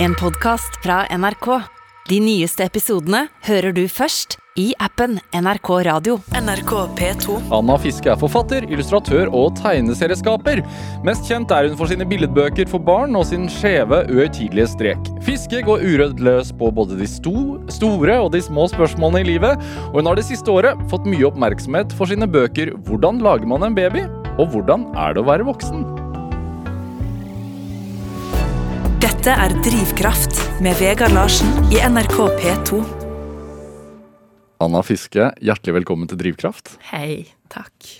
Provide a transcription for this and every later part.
En podkast fra NRK. De nyeste episodene hører du først i appen NRK Radio. NRK P2. Anna Fiske er forfatter, illustratør og tegneserieskaper. Mest kjent er hun for sine billedbøker for barn og sin skjeve, uhøytidelige strek. Fiske går urørt løs på både de sto, store og de små spørsmålene i livet, og hun har det siste året fått mye oppmerksomhet for sine bøker 'Hvordan lager man en baby?' og 'Hvordan er det å være voksen?' Dette er Drivkraft med Vegard Larsen i NRK P2. Anna Fiske, hjertelig velkommen til Drivkraft. Hei, takk.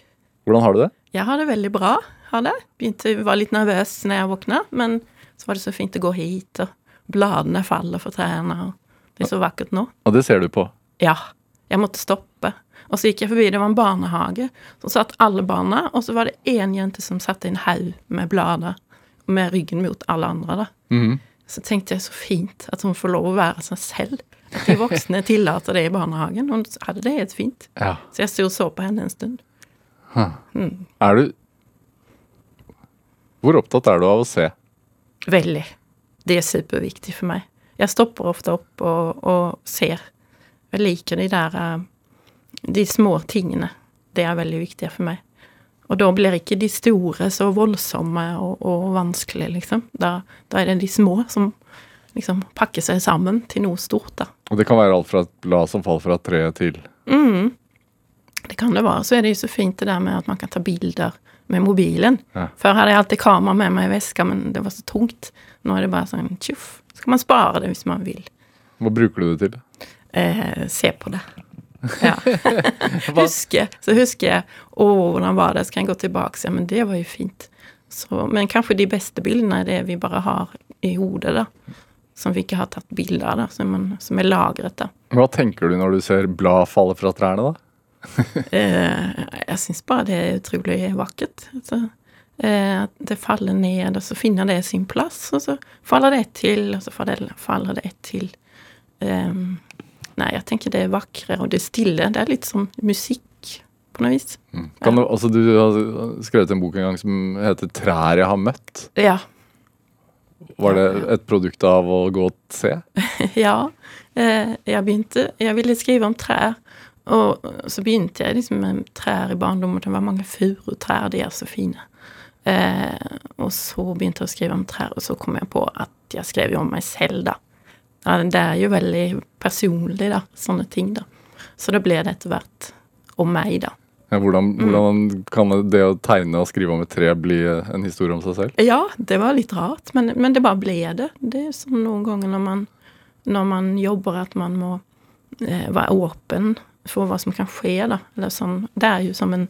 Hvordan har du det? Jeg har det veldig bra. Har det. Begynte var litt nervøs når jeg våkna, men så var det så fint å gå hit, og bladene faller for trærne, og det er så vakkert nå. Og det ser du på. Ja. Jeg måtte stoppe. Og så gikk jeg forbi, det var en barnehage. Så satt alle barna, og så var det én jente som satte i en haug med blader, med ryggen mot alle andre, da. Mm. Så tenkte jeg så fint at hun får lov å være seg selv. At de voksne tillater det i barnehagen. Hun hadde det helt fint. Ja. Så jeg sto og så på henne en stund. Er du Hvor opptatt er du av å se? Veldig. Det er superviktig for meg. Jeg stopper ofte opp og, og ser. Jeg liker de der eh, De små tingene. Det er veldig viktig for meg. Og da blir ikke de store så voldsomme og, og vanskelige, liksom. Da, da er det de små som liksom pakker seg sammen til noe stort, da. Og det kan være alt fra et blad som faller fra et tre til Mm. Det kan det være. Så er det jo så fint det der med at man kan ta bilder med mobilen. Ja. Før hadde jeg alltid kamera med meg i veska, men det var så tungt. Nå er det bare sånn tjuff. Så kan man spare det hvis man vil. Hva bruker du det til? Eh, se på det. Ja. husker, så husker jeg Å, hvordan var det? Så kan jeg gå tilbake og si men det var jo fint. Så, men kanskje de beste bildene er det vi bare har i hodet, da. Som vi ikke har tatt bilde av, da. Som, man, som er lagret, da. Hva tenker du når du ser blad falle fra trærne, da? Eh, jeg syns bare det er utrolig vakkert. Altså, eh, at det faller ned, og så finner det sin plass, og så faller det ett til, og så faller, det ett til. Ehm, nei, jeg tenker det er vakre, og det stille. Det er litt som musikk, på noe vis. Kan du, altså, du har skrevet en bok en gang som heter 'Trær jeg har møtt'. Ja. Var det et produkt av å gå og se? ja. Eh, jeg begynte Jeg ville skrive om trær. Og så begynte jeg liksom med trær i barndommen. Det var mange furutrær, de er så fine. Eh, og så begynte jeg å skrive om trær, og så kom jeg på at jeg skrev jo om meg selv, da. Det er jo veldig personlig, da, sånne ting, da. Så da ble det etter hvert om meg, da. Ja, hvordan, hvordan kan det å tegne og skrive om et tre bli en historie om seg selv? Ja, det var litt rart, men, men det bare ble det. Det er sånn noen ganger når man, når man jobber, at man må eh, være åpen for hva som kan skje, da. Eller sånn. Det er jo som en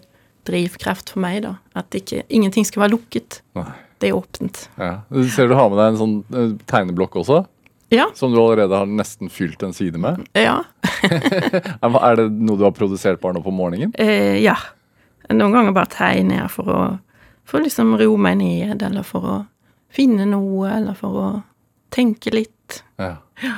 drivkraft for meg, da. At ikke, ingenting skal være lukket. Nei. Det er åpent. Ja. Du ser du har med deg en sånn eh, tegneblokk også, Ja. som du allerede har nesten fylt en side med. Ja. Er det noe du har produsert bare nå på morgenen? Eh, ja. Noen ganger bare tegner jeg for å for liksom roe meg ned, eller for å finne noe, eller for å tenke litt. Ja.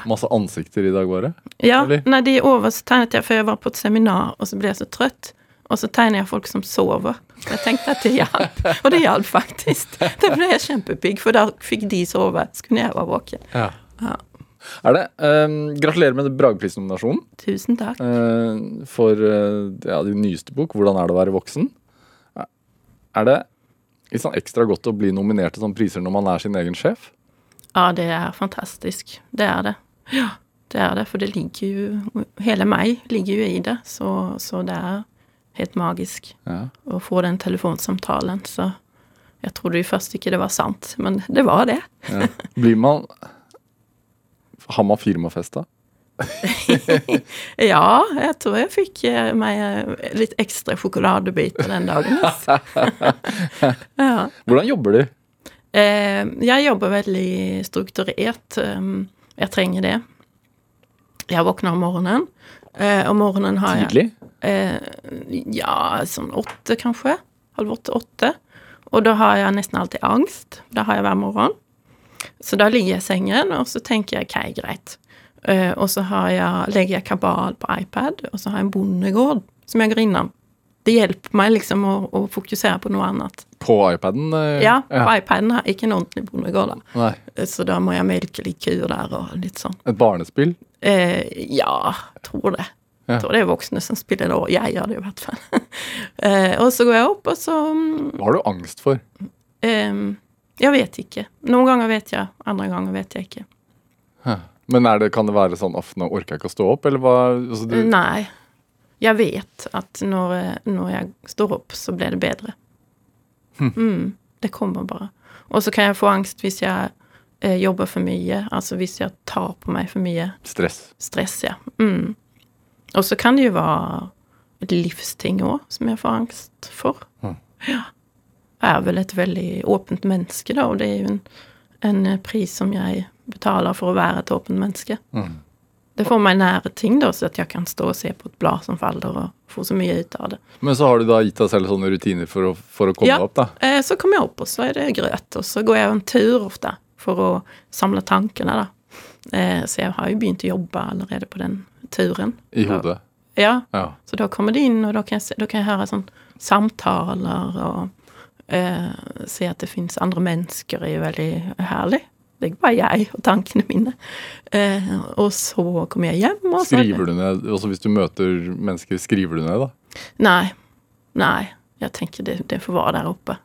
Masse ansikter i dag, bare? Ja, Eller? nei, de over så tegnet jeg, for jeg var på et seminar, og så ble jeg så trøtt. Og så tegner jeg folk som sover. Jeg tenkte at det hjalp, og det hjalp faktisk. Det ble jeg kjempepigg, for da fikk de sove, så kunne jeg være våken. Ja. Ja. Er det? Uh, gratulerer med Brageprisnominasjonen Tusen takk. Uh, for uh, ja, din nyeste bok, 'Hvordan er det å være voksen'. Er det litt sånn ekstra godt å bli nominert til sånne priser når man er sin egen sjef? Ja, det er fantastisk. Det er det. Ja, det er det, for det ligger jo Hele meg ligger jo i det, så, så det er helt magisk Ja. å få den telefonsamtalen. Så jeg trodde jo først ikke det var sant, men det var det. Ja. Blir man Har man firmafesta? Ja, jeg tror jeg fikk eh, meg eh, litt ekstra sjokoladebiter den dagen. Ja. Hvordan jobber du? Eh, jeg jobber veldig strukturert. Jeg trenger det. Jeg våkner om morgenen. Om morgenen har jeg Tidlig? Ja, sånn åtte, kanskje. Halv åtte-åtte. Og da har jeg nesten alltid angst. Det har jeg hver morgen. Så da ligger jeg i sengen, og så tenker jeg ok, greit. Uh, og så har jeg, legger jeg kabal på iPad, og så har jeg en bondegård som jeg går innom det hjelper meg liksom å, å fokusere på noe annet. På iPaden? Uh, Ja, på iPaden har jeg ikke en ordentlig bondegård, da. Nei. Så da må jeg melke litt kuer der og litt sånn. Et barnespill? Uh, ja, tror det. Ja. Jeg tror det er voksne som spiller det, og jeg gjør det i hvert fall. eh, og så går jeg opp, og så mm, Hva har du angst for? eh, Jeg vet ikke. Noen ganger vet jeg, andre ganger vet jeg ikke. Men er det, kan det være sånn at nå orker jeg ikke å stå opp, eller hva? Altså, du, Nei. Jeg vet at når, når jeg står opp, så blir det bedre. Mm, det kommer bare. Og så kan jeg få angst hvis jeg eh, jobber for mye. Altså hvis jeg tar på meg for mye stress. stress, ja. Mm. Og så kan det jo være et livsting òg som jeg får angst for. Hm. Ja. Er vel et veldig åpent menneske, da, og det er jo en, en eh, pris som jeg betaler for å være et åpent menneske. Mm. Det får meg nære ting, da, så at jeg kan stå og se på et blad som faller, og få så mye ut av det. Men så har du da gitt deg selv sånne rutiner for å, for å komme Ja. opp, da? Eh, så kommer jeg opp, og så er det grøt, og så går jeg en tur ofte for å samle tankene, da. Eh, så jeg har jo begynt å jobbe allerede på den turen. I hodet? Ja, Ja. så da kommer det inn, og da kan jeg, da kan jeg høre sånn samtaler og eh, se at det fins andre mennesker, er jo veldig herlig. Det er ikke bare jeg og tankene mine. Eh, og så kommer jeg hjem, og så Skriver du ned Også hvis du møter mennesker, skriver du ned, da? Nei. Nei. Jeg tenker det, det får være der oppe.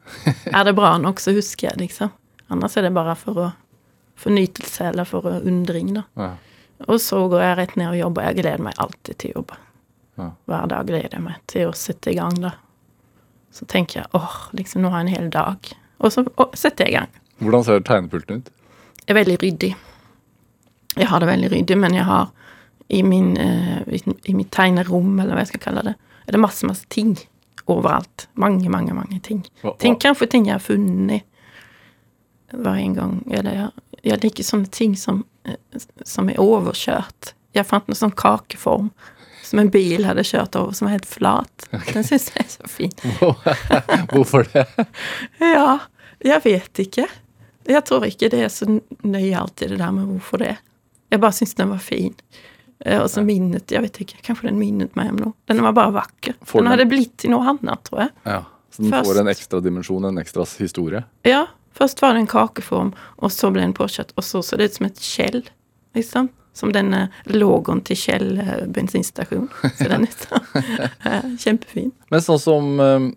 Er det bra nok, så husker jeg, liksom. Annars er det bare for å fornytelse eller for undring, da. Ja. Og så går jeg rett ned og jobber. Jeg gleder meg alltid til jobb. Ja. Hver dag gleder jeg meg til å sette i gang, da. Så tenker jeg åh, liksom nå har jeg en hel dag. Og så og setter jeg i gang. Hvordan ser tegnepulten ut? Jeg er veldig ryddig. Jeg har det veldig ryddig, men jeg har i, min, eh, i, mitt tegnerom, eller hva jeg skal kalle det, er det masse, masse ting overalt. Mange, mange, mange ting. Hva- Ting, hva- kanskje ting jeg har funnet. hver var en gang eller jeg, jeg liker sånne ting som, eh, som er overkjørt. Jeg fant en sånn kakeform som en bil hadde kjørt over, som var helt flat. Den syns jeg er så fin. Hvorfor det? Ja, jeg vet ikke. Jeg tror ikke det er så nøye alltid det der med hvorfor det. Jeg bare syns den var fin. Eh, Og så minnet Jeg vet ikke, kanskje den minnet meg om noe. Den var bare vakker. Får Den den- hadde blitt til noe annet, tror jeg. Ja, Så den Først- får en ekstra dimensjon, en ekstra historie? Ja, først var det en kakeform, og så ble den påkjørt, og så så det ut som et skjell, liksom. Som denne logoen til Kjell eh, bensinstasjon. Ser den ut. Eh, Kjempefin. Men sånn som eh,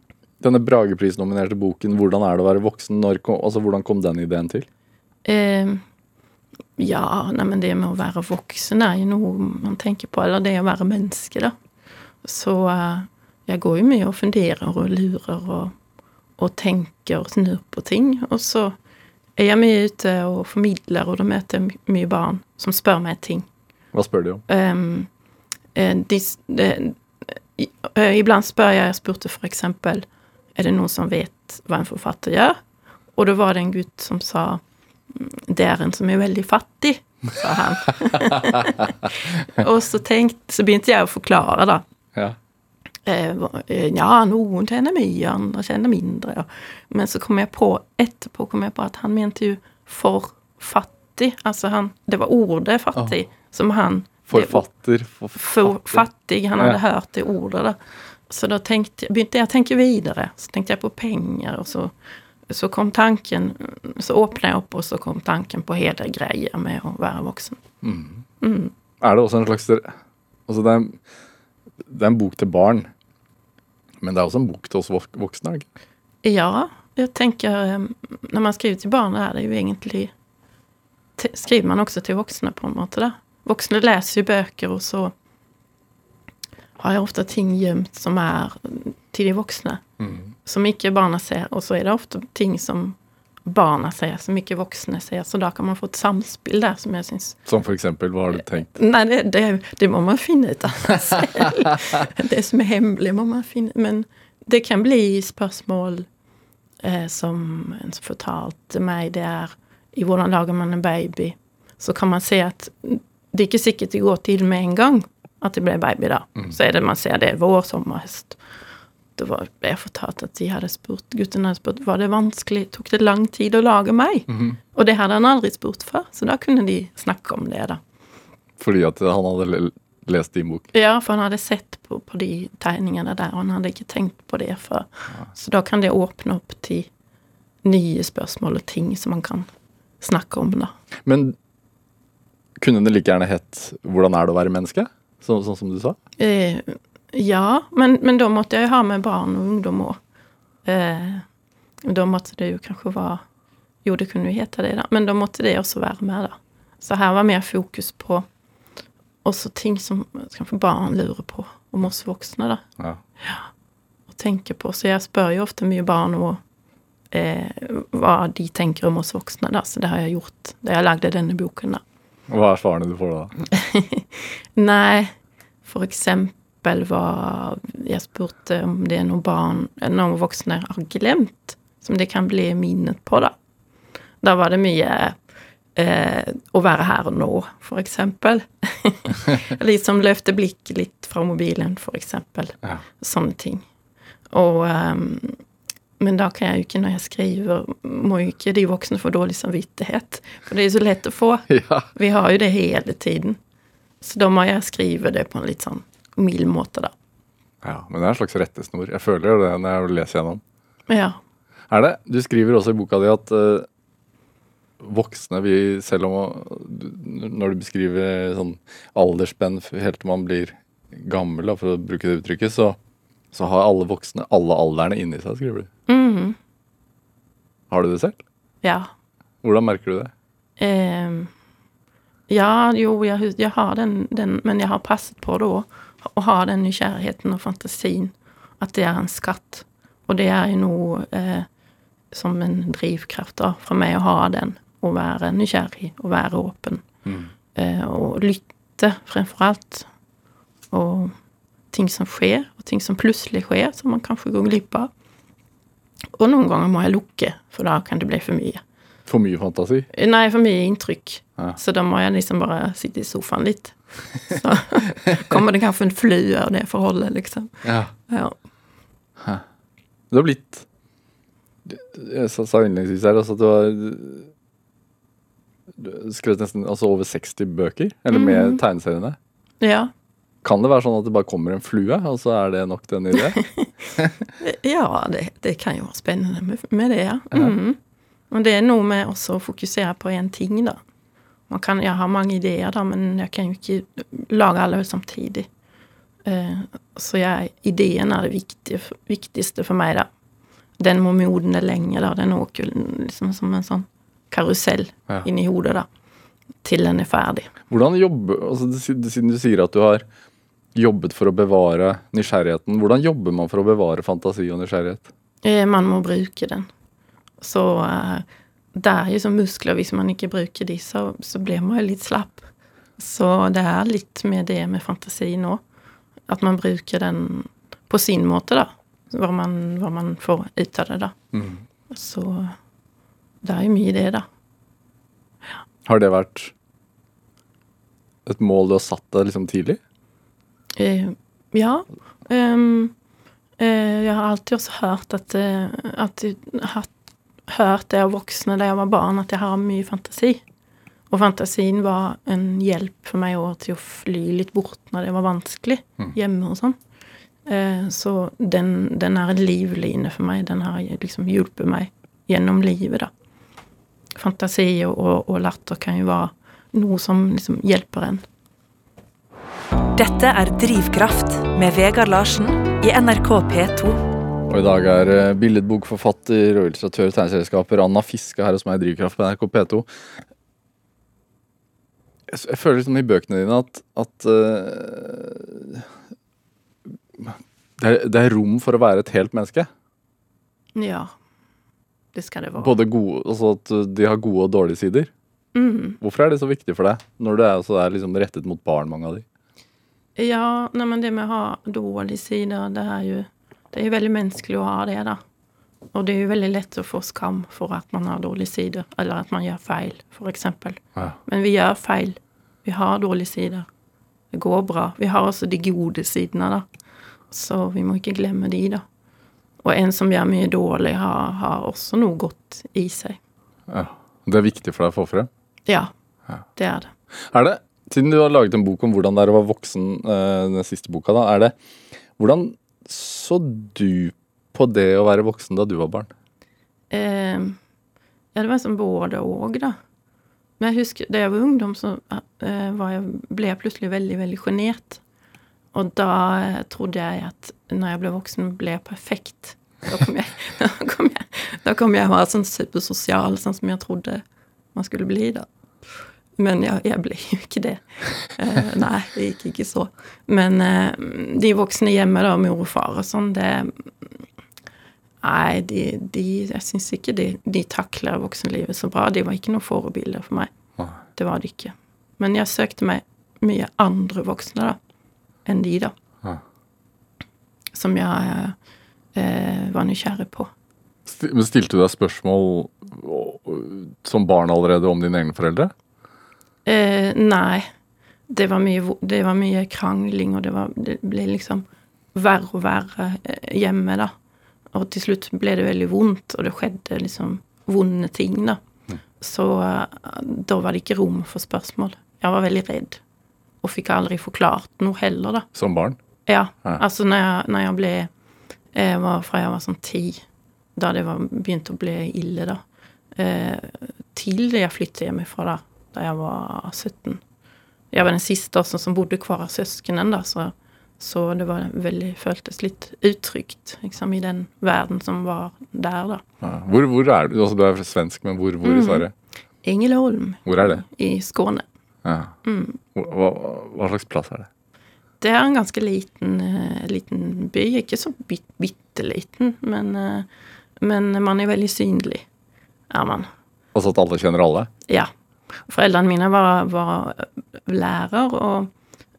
denne Bragepris-nominerte boken 'Hvordan er det å være voksen', når altså hvordan kom den ideen til? Eh, ja, neimen det med å være voksen er jo noe man tenker på, eller det å være menneske, da. Så eh, jeg går jo mye og funderer og lurer og, og tenker og snur på ting. Og så er mye ute og formidler, og da møter jeg mye barn som spør meg ting. Hva spør de om? Um, de, de, i- eh, iblant spør jeg, jeg spurte eksempel, er det noen som vet hva en forfatter gjør? Og da var det en gutt som sa, "Mm, det er en som er veldig fattig, sa han. og så, tenkt, så begynte jeg å forklare da. Ja. Eh, ja, noen tjener mye, andre tjener mindre. Men så kom jeg på, etterpå kom jeg på at han mente jo for fattig. Altså han, det var ordet fattig som han Forfatter. for forfatter. fattig. Han hadde Ja. hørt det ordet. Da. Så da tenkte, begynte jeg å tenke videre. Så tenkte jeg på penger, og så, så kom tanken Så åpna jeg opp, og så kom tanken på hele greia med å være voksen. Er det også en slags altså det, er, det er en bok til barn, men det er også en bok til oss voksne? ikke? Ja, jeg tenker eh, Når man skriver til barn, er det jo egentlig Skriver man også til voksne, på en måte. da. Voksne leser jo bøker, og så har jeg ofte ting gjemt som er til de voksne. Som ikke barna ser. Og så er det ofte ting som barna ser, som ikke voksne ser. Så da kan man få et samspill der som jeg syns Som for eksempel, hva har du tenkt? Nei, det, det, det må man finne ut av selv. Det som er hemmelig, må man finne Men det kan bli spørsmål eh, som en som fortalte meg, det er i hvordan lager man en baby? Så kan man se at det er ikke sikkert det går til med en gang at det ble baby da. Så er det man ser det vår, sommer, høst. Det var, jeg fortalt at de hadde spurt, guttene hadde spurt var det vanskelig, tok det lang tid å lage meg? Og det hadde han aldri spurt før, så da kunne de snakke om det, da. Fordi at han hadde lest din bok? Ja, for han hadde sett på, på de tegningene der, og han hadde ikke tenkt på det før. Så da kan det åpne opp til nye spørsmål og ting som man kan snakke om, da. Men kunne det like gjerne hett 'Hvordan er det å være menneske'? Så, sånn som du sa? Eh, ja, men, men da måtte jeg jo ha med barn og ungdom òg. Eh, da måtte det jo kanskje være Jo, det kunne jo hete det, da, men da måtte det også være med, da. Så her var mer fokus på også ting som kanskje barn lurer på om oss voksne, da. Ja. ja. Og tenker på. Så jeg spør jo ofte mye barn og eh, hva de tenker om oss voksne, da. Så det har jeg gjort da jeg lagde denne boken, da. Hva er svarene du får da? Nei, for eksempel var Jeg spurte om det er noen barn, noen voksne har glemt, som det kan bli minnet på, da. Da var det mye eh, å være her og nå, for eksempel. liksom løfte blikket litt fra mobilen, for eksempel. Ja. Sånne ting. Og ehm, Men da kan jeg jo ikke, når jeg skriver, må jo ikke de voksne få dårlig samvittighet. For det er jo så lett å få. ja. Vi har jo det hele tiden. Så da må jeg skrive det på en litt sånn mild måte, da. ja. Men det er en slags rettesnor. Jeg føler jo det når jeg leser gjennom. Ja. Er det? Du skriver også i boka di at uh, voksne vi Selv om Når du beskriver sånn aldersspenn helt til man blir gammel, da, for å bruke det uttrykket, så, så har alle voksne alle alderne inni seg, skriver du. Mhm. Har du det selv? Ja. Hvordan merker du det? Um, ja, jo, jeg, jeg har den, den, men jeg har passet på da å ha den nysgjerrigheten og fantasien. At det er en skatt. Og det er jo noe eh, som en drivkraft da, for meg å ha den. Å være nysgjerrig og være åpen. Eh, og lytte fremfor alt. Og ting som skjer, og ting som plutselig skjer, som man kanskje går glipp av. Og noen ganger må jeg lukke, for da kan det bli for mye. For mye fantasi? Nei, for mye inntrykk. Ja. Så da må jeg liksom bare sitte i sofaen litt. Så kommer det kanskje en flue av det forholdet, liksom. Ja. Ja. Du har blitt Jeg sa innledningsvis her altså at du har du skrevet nesten altså over 60 bøker, eller med tegneseriene. Ja, Kan det være sånn at det bare kommer en flue, og så er det nok den idé? ja det, det kan jo være spennende med, med det, ja. Mhm. Og det er noe med også å fokusere på én ting, da. Man kan, jeg har mange ideer, da, men jeg kan jo ikke lage alle samtidig. Eh, så jeg, ideen er det viktige, viktigste for meg, da. Den må modne lenge, da. Den åker liksom som en sånn karusell Ja. inni hodet, da. Til den er ferdig. Hvordan jobber, altså Siden du sier at du har jobbet for å bevare nysgjerrigheten, hvordan jobber man for å bevare fantasi og nysgjerrighet? Eh, Man må bruke den. Så eh, det er jo som muskler, hvis man ikke bruker de, så, så blir man jo litt slapp. Så det er litt med det med fantasi nå. At man bruker den på sin måte, da. Hva man, hva man får ut av det, da. Så det er jo mye det, da. Har det vært et mål du har satt deg liksom tidlig? Eh, ja. Um, eh, jeg har alltid også hørt at, eh, at har hørt det av voksne da jeg var barn, at jeg har mye fantasi. Og fantasien var en hjelp for meg også til å fly litt bort når det var vanskelig hjemme og sånn. Eh, så den, den er en livline for meg. Den har liksom hjulpet meg gjennom livet, da. Fantasi og, og, og latter kan jo være noe som liksom hjelper en. Dette er Drivkraft med Vegard Larsen i NRK P2. Og i dag er eh, billedbokforfatter og illustratør og tegneselskaper Anna Fiske her hos meg i Drivkraft på NRK P2. Jeg, føler litt liksom i bøkene dine at, at uh, det, er, det er rom for å være et helt menneske. Ja. Det skal det være. Både gode, altså at de har gode og dårlige sider. Mm. Hvorfor er det så viktig for deg, når det er, altså, er liksom rettet mot barn, mange av de? Ja, nei, men det med å ha dårlige sider, det er jo Det er jo veldig menneskelig å ha det, da. Og det er jo veldig lett å få skam for at man har dårlige sider, eller at man gjør feil, eksempel. Ja. Men vi gjør feil. Vi har dårlige sider. Det går bra. Vi har også de gode sidene, da. Så vi må ikke glemme de, da. Og en som gjør mye dårlig, har, har også noe godt i seg. Ja. Det er viktig for deg å få frem. Ja, Ja. det er det. Er det Siden du har laget en bok om hvordan det er å være voksen, eh, den siste boka, da, er det Hvordan så du på det å være voksen da du var barn? Eh, ja, det var som både og, da. Men jeg husker da jeg var ungdom, så eh, var jeg, ble jeg plutselig veldig, veldig sjenert. Og da eh, trodde jeg at når jeg ble voksen, ble jeg perfekt. Da kom jeg, da kom jeg, da kom jeg være sånn supersosial, sånn som jeg trodde man skulle bli, da. Men jeg, jeg ble jo ikke det. Eh, nei, det gikk ikke så. Men eh, de voksne hjemme, da, mor og far og sånn, det Nei, de, de jeg syns ikke de, de takler voksenlivet så bra. De var ikke noe forbilde for meg. Det var de ikke. Men jeg søkte meg mye andre voksne da, enn de, da. Ja. Som jeg eh, var nysgjerrig på. Men stilte du deg spørsmål som barn allerede om dine egne foreldre? Eh, nei. Det var, mye, det var mye krangling, og det, var, det ble liksom verre og verre eh, hjemme, da. Og til slutt ble det veldig vondt, og det skjedde liksom vonde ting, da. Så eh, da var det ikke rom for spørsmål. Jeg var veldig redd, og fikk aldri forklart noe heller, da. Som barn? Ja, Ja. altså når jeg, når jeg ble jeg var, Fra jeg var sånn ti, da det var, begynte å bli ille, da, eh, til jeg flyttet hjemmefra, da, da jeg var 17. Jeg var den siste også som bodde kvar av søskenen, så, så det var veldig, føltes litt utrygt liksom, i den verden som var der, da. Ja. Hvor, hvor er du? Altså, du er svensk, men hvor, hvor i Sverige? Engelholm. Hvor er det? i Skåne. Ja. Mm. Hva, hva slags plass er det? Det er en ganske liten, eh, liten by. Ikke så bit, bitte liten, men, eh, men man er veldig synlig, er man. Altså at alle kjenner alle? Ja. Foreldrene mine var, var lærer, og,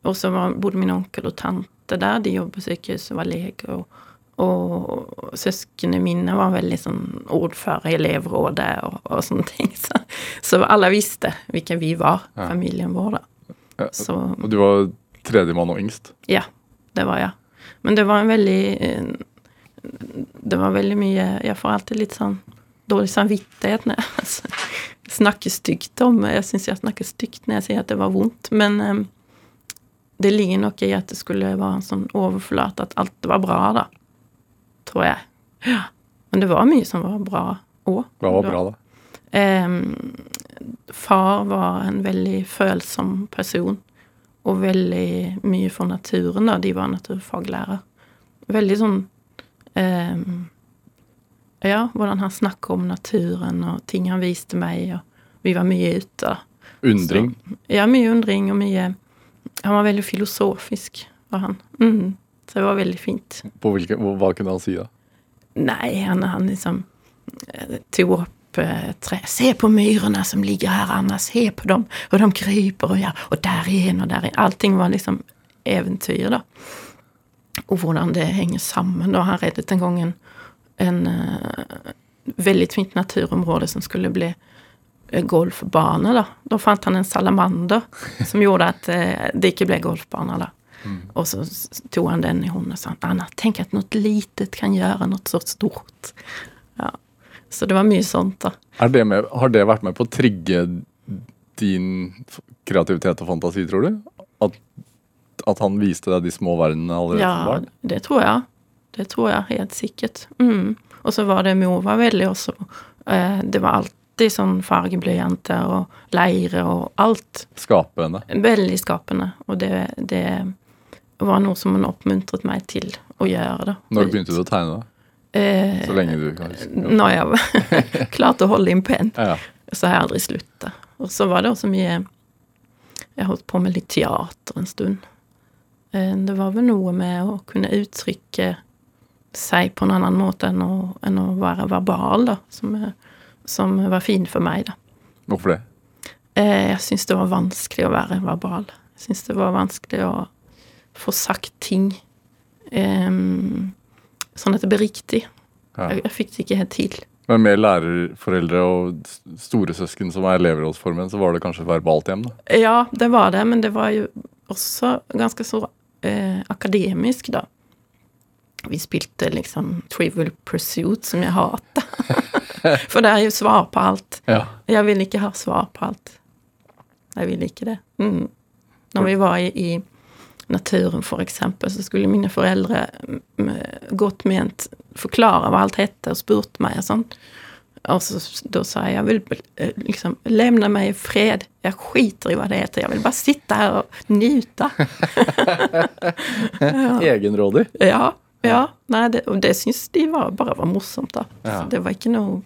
og så var, bodde min onkel og tante der. De jobbet på sykehus og var lege. Og, og søsknene mine var veldig sånn ordfører i elevrådet og, og sånne ting. Så, så alle visste hvilken vi var, familien vår, da. Ja. Så Og du var tredjemann og yngst? ja, det var jeg. Men det var en veldig Det var veldig mye Jeg får alltid litt sånn dårlig samvittighet når jeg snakker stygt om Jeg syns jeg snakker stygt når jeg sier at det var vondt, men eh, det ligger nok i at det skulle være en sånn overflate, at alt var bra, da. Tror jeg. Ja. Men det var mye som var bra òg. Hva var bra, da? Ehm, far var en veldig følsom person, og veldig mye for naturen, da. De var naturfaglærer. Veldig sånn ehm, Ja, hvordan han snakker om naturen, og ting han viste meg, og vi var mye ute, Undring? Undring? Ja, mye undring og mye Han var veldig filosofisk, var han. Mm. Så det var veldig fint. På hvilke, hva, kunne han si, da? Nei, han, han liksom eh, tok opp eh, tre. Se på myrene som ligger her, Anna. Se på dem, og de kryper, og ja, og der igjen og der igjen. Allting var liksom eventyr, da. Og hvordan det henger sammen. Da han reddet en gang en, eh, veldig fint naturområde som skulle bli eh, golfbane, da. Da fant han en salamander som gjorde at eh, det ikke ble golfbane, da. Og så tok tog han den i hånden og sa Anna, tenk at noe litet kan gjøre noe så stort. Ja. Så det var mye sånt, da. Det med, har det vært med på å trigge din kreativitet og fantasi, tror du? At, at han viste deg de små verdenene allerede som Ja, barn? det tror jeg. Det tror jeg helt sikkert. Mm. Og så var det mor var veldig også eh, Det var alltid sånn fargeblyanter og leire og alt. Skapende? Veldig skapende. Og det, det var noe som hun oppmuntret meg til å gjøre, da. Når begynte du å tegne? da? Eh, Så lenge du kan huske? når jeg klarte å holde inn pent, Ja, ja. Så har jeg aldri slutta. Og så var det også mye Jeg holdt på med litt teater en stund. Eh, Det var vel noe med å kunne uttrykke seg på en annen måte enn å, enn å være verbal, da, som, som var fin for meg, da. Hvorfor det? Eh, Jeg syns det var vanskelig å være verbal. Jeg syns det var vanskelig å få sagt ting um, sånn at det ble riktig. Ja. Jeg, jeg fikk det ikke helt til. Men med lærerforeldre og storesøsken som er elevrådsformen, så var det kanskje verbalt hjem, da? Ja, det var det, men det var jo også ganske så eh, akademisk, da. Vi spilte liksom Trivial Pursuit, som jeg hater. For det er jo svar på alt. Ja. Jeg vil ikke ha svar på alt. Jeg vil ikke det. Mm. Når vi var i, naturen, for eksempel, så skulle mine foreldre mm, godt ment forklare hva alt hette, og spurt meg og sånn. Og så, da sa jeg jeg vil eh, liksom Levne meg i fred. Jeg skiter i hva det heter. Jeg vil bare sitte her og nyte. Egenrådig. Ja. Ja. Nei, det, og det syns de var, bare var morsomt, da. Ja. Det var ikke noe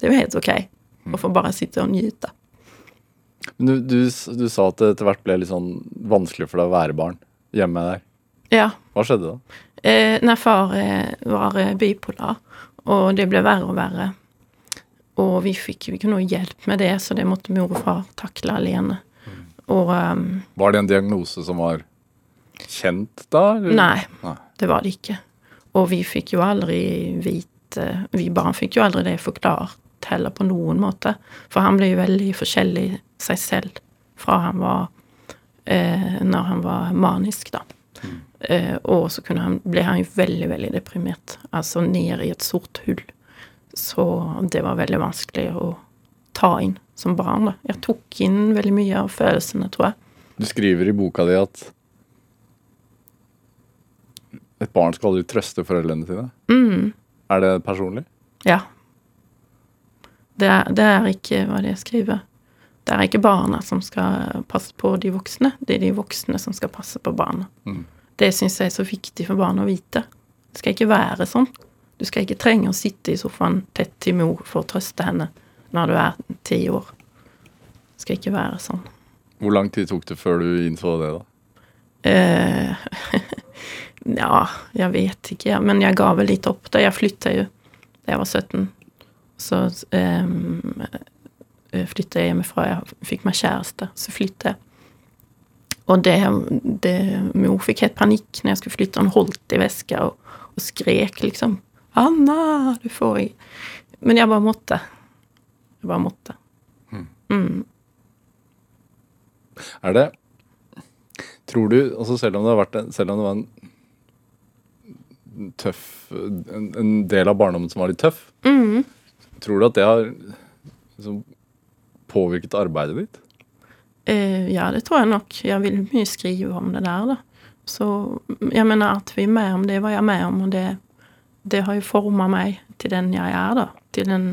Det var helt ok å få bare sitte og nyte. Men du, du, du sa at det etter hvert ble litt sånn vanskelig for deg å være barn hjemme der. Ja. Hva skjedde da? Eh, når far eh, var eh, bipolar, og det ble verre og verre. Og vi fikk jo ikke noe hjelp med det, så det måtte mor og far takle alene. Og um, Var det en diagnose som var kjent da? eller? nei, Nei. Det var det ikke. Og vi fikk jo aldri vite Vi barn fikk jo aldri det forklart heller på noen måte. For han ble jo veldig forskjellig seg selv fra han var eh, Når han var manisk, da. Eh, og så han, ble han jo veldig, veldig deprimert. Altså ned i et sort hull. Så det var veldig vanskelig å ta inn som barn. da. Jeg tok inn veldig mye av følelsene, tror jeg. Du skriver i boka di at et barn skal aldri trøste foreldrene sine. Mm, Er det personlig? ja. Det er, det er ikke hva det skriver. Det er ikke barna som skal passe på de voksne, det er de voksne som skal passe på barna. Mm. Det syns jeg er så viktig for barn å vite. Det skal ikke være sånn. Du skal ikke trenge å sitte i sofaen tett til mor for å trøste henne når du er ti år. Det skal ikke være sånn. Hvor lang tid tok det før du innså det, da? Eh, ja, jeg vet ikke. Men jeg ga vel litt opp da. Jeg flytta jo da jeg var 17. Så um, flytta jeg hjemmefra. Jeg fikk meg kjæreste. Så flytta jeg. Og det, det Mor fikk helt panikk når jeg skulle flytte. Hun holdt i veska og, og skrek liksom 'Anna, du får i Men jeg bare måtte. Jeg bare måtte. Mm. Er det Tror du altså Selv om det en, selv om det var en tøff en, en del av barndommen som var litt tøff, Mm. tror du at det har liksom, påvirket arbeidet ditt? Uh, ja, det tror jeg nok. Jeg vil mye skrive om det der, da. Så jeg mener at vi er med om det var jeg med om, og det, det har jo forma meg til den jeg er, da. Til en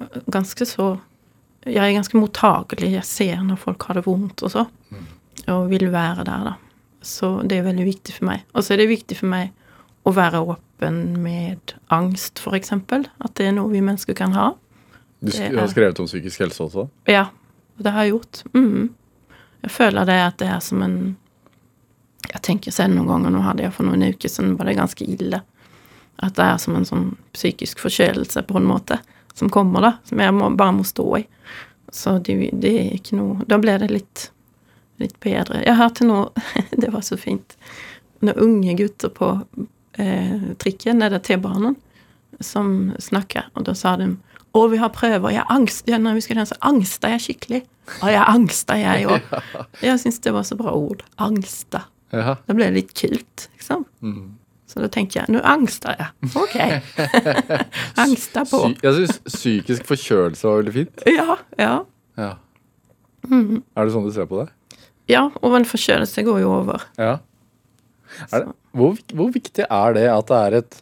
øh, ganske så Jeg er ganske mottagelig. Jeg ser når folk har det vondt og så, og vil være der, da. Så det er veldig viktig for meg. Og så er det viktig for meg å være åpen med angst, eksempel. At det er noe vi mennesker kan ha. Du sk har skrevet om psykisk helse også? Ja, det har jeg gjort. Mm. Jeg føler det at det er som en Jeg tenker selv noen ganger, nå hadde jeg for noen uker siden, var det ganske ille. At det er som en sånn psykisk forkjølelse på en måte, som kommer, da. Som jeg må, bare må stå i. Så det, det er ikke noe Da ble det litt, litt bedre. Jeg hørte noe Det var så fint. Noen unge gutter på eh, trikken, eller T-banen, som snakka, og da sa de å, vi har prøver. Jeg angst, ja, når vi skulle danse, angsta jeg skikkelig. Å, jeg angsta, jeg òg. Jeg syns det var så bra ord. Angsta. Ja. Det ble litt kult, liksom. Mm. Så da tenkte jeg nå angster jeg. Ok. angsta på. Sy jeg syns psykisk forkjølelse var veldig fint. Ja, ja. Ja. Mm. Er det sånn du ser på det? Ja, og en forkjølelse går jo over. Ja. Det, hvor, hvor viktig er det at det er et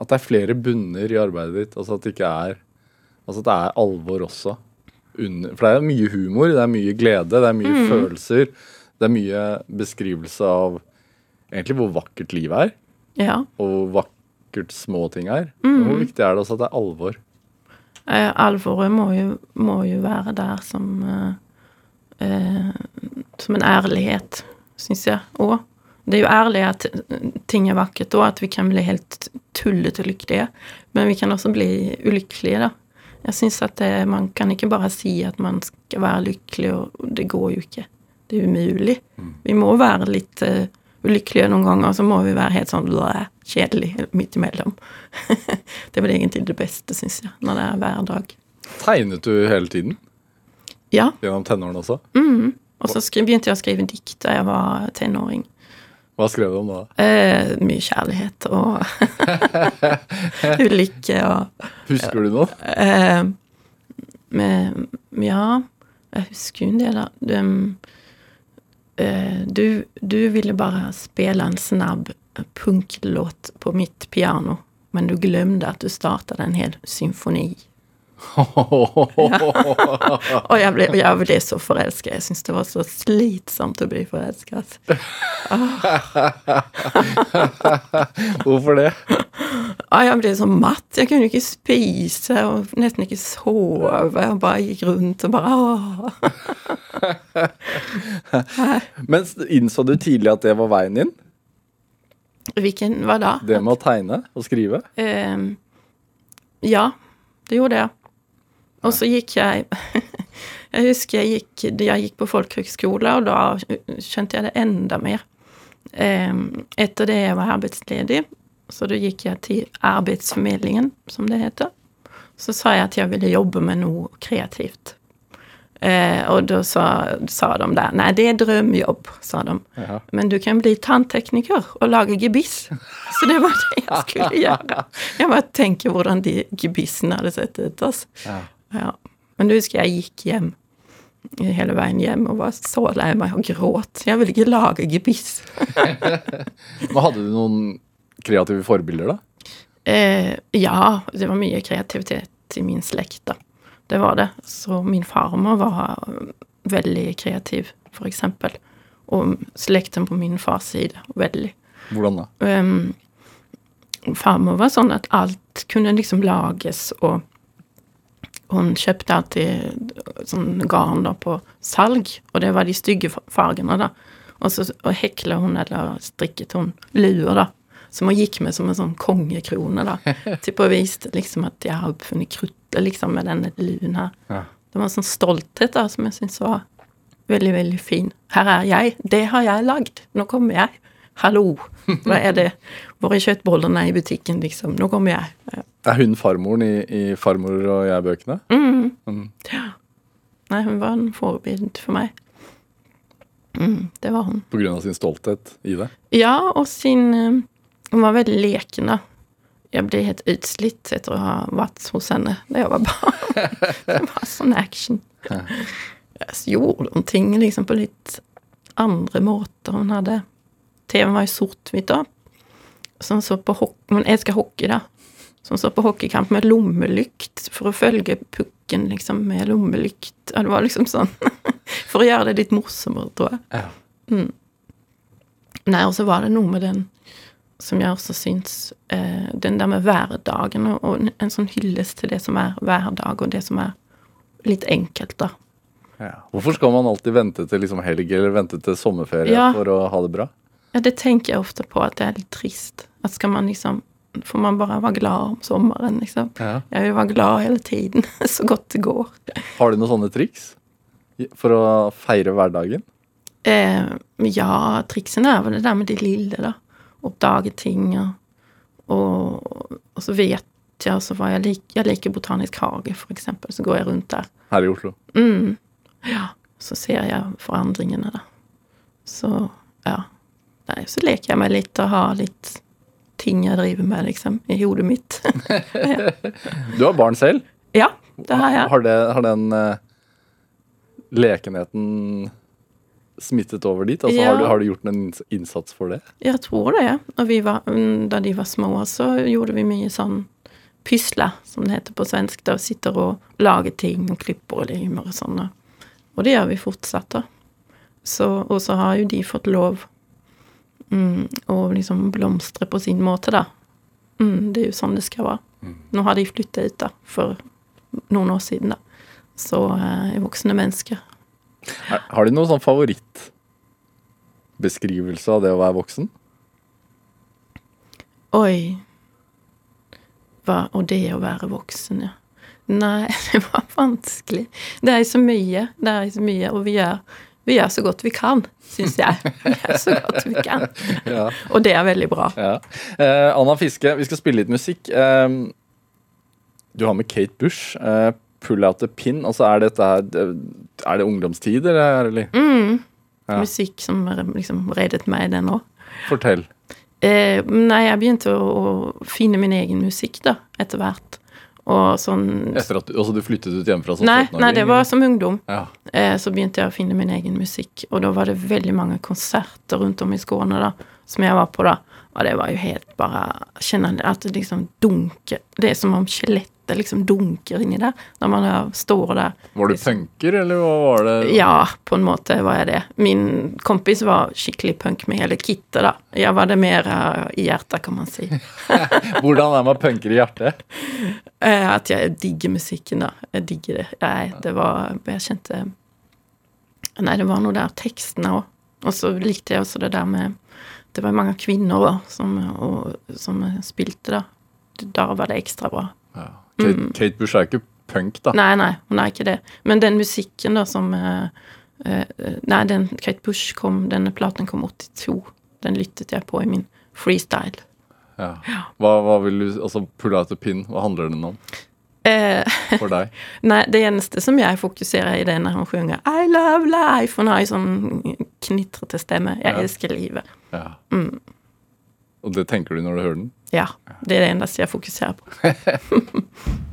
At det er flere bunner i arbeidet ditt? Altså at det ikke er Altså at det er alvor også? Under, for det er mye humor, det er mye glede, det er mye følelser. Det er mye beskrivelse av egentlig hvor vakkert livet er, Ja. og hvor vakkert små ting er. Mm. Hvor viktig er det også at det er alvor? Eh, alvoret må jo, må jo være der som eh, eh, Som en ærlighet, syns jeg òg. Det er jo ærlig at ting er vakkert, og at vi kan bli helt tullete lykkelige. Men vi kan også bli ulykkelige, da. Jeg syns at det, man kan ikke bare si at man skal være lykkelig, og det går jo ikke. Det er umulig. Vi må være litt uh, ulykkelige noen ganger, og så må vi være helt sånn blæ, kjedelig midt imellom. det er vel egentlig det beste, syns jeg, når det er hver dag. Tegnet du hele tiden? Ja. Gjennom tenårene også? Mm. Og så begynte jeg å skrive dikt da jeg var tenåring. Hva skrev du om da? Eh, mye kjærlighet og ulykke og Husker du noe? eh, med, Ja, Jeg husker jo en del av det. Eh, du, du ville bare spille en snabb punklåt på mitt piano, men du glemte at du startet en hel symfoni. Og jeg ble, jeg ble så forelsket. Jeg syntes det var så slitsomt å bli forelsket. Hvorfor det? Jeg ble så matt. Jeg kunne ikke spise og nesten ikke sove. Jeg bare gikk rundt og bare. Men innså du tidlig at det var veien din? Hvilken Hva da? Det med å tegne og skrive? Um, ja, det gjorde jeg. Og så gikk jeg Jeg husker jeg gikk, jeg gikk på folkehøgskole, og da kjente jeg det enda mer. Etter det jeg var arbeidsledig, så da gikk jeg til Arbeidsformidlingen, som det heter. Så sa jeg at jeg ville jobbe med noe kreativt. Eh, og da sa, sa de der Nei, det er drømmejobb, sa de. Ja. Men du kan bli tanntekniker og lage gebiss. Så det var det jeg skulle gjøre. Jeg bare tenker hvordan de gebissene hadde sett ut. Altså. Ja. Ja. Men du husker jeg gikk hjem hele veien hjem og var så lei meg og gråt. Jeg ville ikke lage gebiss. Men hadde du noen kreative forbilder, da? Eh, ja, det var mye kreativitet i min slekt, da. Det var det. Så min farmor var veldig kreativ, for eksempel. Og slekten på min fars side, veldig. Hvordan da? Um, farmor var sånn at alt kunne liksom lages, og hun kjøpte alltid sånn garn da på salg, og det var de stygge fargene, da. Og så og hekla hun, eller strikket hun, luer, da. Som hun gikk med som en sånn kongekrone, da. Til å vise liksom at jeg har oppfunnet kruttet, liksom, med denne luen her. Ja. Det var en sånn stolthet da, som jeg syntes var veldig, veldig fin. Her er jeg. Det har jeg lagd. Nå kommer jeg. Hallo. Hva er det? Hvor er kjøttbollene i butikken, liksom? Nå kommer jeg. Er hun farmoren i, i Farmor og jeg-bøkene? Mm. Mm. Ja. Nei, hun var en forbilde for meg. Mm, det var hun. På grunn av sin stolthet i det? Ja, og sin eh, Hun var veldig leken, da. Jeg ble helt utslitt etter å ha vært hos henne da jeg var barn. det var sånn action. Så gjorde hun ting liksom på litt andre måter. Hun hadde TV-en var jo sort-hvitt da. Så hun så på hockey Hun elsker hockey, da. Så står på hockeykamp med lommelykt for å følge pukken liksom med lommelykt. Ja, det var liksom sånn For å gjøre det litt morsommere, tror jeg. Ja. Nei, og så var det noe med den som jeg også syns eh, Den der med hverdagen, og, og en, en sånn hyllest til det som er hverdag, og det som er litt enkelt, da. Ja. Hvorfor skal man alltid vente til liksom helg eller vente til sommerferie Ja. for å ha det bra? Ja, det tenker jeg ofte på, at det er litt trist. At skal man liksom Får man bare var glad om sommeren, liksom. Ja. Jeg vil være glad hele tiden, så godt det går. Har du noen sånne triks for å feire hverdagen? Eh, ja, triksene er vel det der med de lille, da. Oppdage ting og, og, og så vet jeg også hva jeg liker. Jeg liker Botanisk hage, for eksempel. Så går jeg rundt der. Her i Oslo? Mm. Ja. Så ser jeg forandringene, da. Så ja. Nei, så leker jeg meg litt og har litt ting jeg driver med, liksom, i hodet mitt. Du har barn selv. ja, det har jeg. Har, det, har den uh, lekenheten smittet over dit? Altså, Ja. har, du, har du gjort en innsats for det? Jeg tror det. Og vi var, mm, da de var små, så gjorde vi mye sånn pysle, som det heter på svensk. Da sitter og lager ting og klipper og limer og sånn. Og det gjør vi fortsatt, da. Så, og så har jo de fått lov mm, og liksom blomstre på sin måte, da. Mm, det er jo sånn det skal være. Nå har de flytta ut, da, for noen år siden, da. Så eh, er voksne mennesker. Er, har du noen sånn favorittbeskrivelse av det å være voksen? Oi. Hva, og det å være voksen, ja. Nei, det var vanskelig. Det er så mye. Det er så mye, og vi gjør, vi gjør så godt vi kan, syns jeg. Vi gjør så godt vi kan. Ja. Og det er veldig bra. Ja. Eh, Anna Fiske, vi skal spille litt musikk. Eh, du har med Kate Bush. Eh, 'Pull Out the Pin'. Altså, er dette her Er det ungdomstid, eller? eller? Mm. Ja. Musikk som liksom reddet meg, det nå. Fortell. Eh, nei, jeg begynte å, å finne min egen musikk, da, etter hvert. Og sånn Etter at du, altså du flyttet ut hjemmefra som Nei, 17-åring? nei, det var som ungdom. ja. Eh, så begynte jeg å finne min egen musikk. Og da var det veldig mange konserter rundt om i Skåne da, som jeg var på da. Og det var jo helt bare Kjenne at det liksom dunker Det er som om skjelettet liksom dunker inni der, når man står der. Var du punker, eller hva var det? Ja, på en måte var jeg det. Min kompis var skikkelig punk med hele kittet, da. Jeg var det mer eh, i hjertet, kan man si. Hvordan er man punker i hjertet? Eh, At jeg digger musikken, da. Jeg digger det. Nei, det var Jeg kjente Nei, det var noe der tekstene òg. Og så likte jeg også det der med Det var mange kvinner som, og, som spilte, da. Da var det ekstra bra. Kate, Kate Bush er ikke punk, da. Nei, nei, hun er ikke det. Men den musikken da som uh, uh, Nei, den Kate Bush kom, denne platen kom 82. Den lyttet jeg på i min freestyle. Ja. Hva, hva vil du Altså, Pull out a pin, hva handler den om Uh, for deg? nei, det eneste som jeg fokuserer i det er når han synger I love life. Hun har en sånn knitrete stemme. Jeg Ja. elsker livet. Ja. Mm. Og det tenker du når du hører den? Ja. Det er det eneste jeg fokuserer på.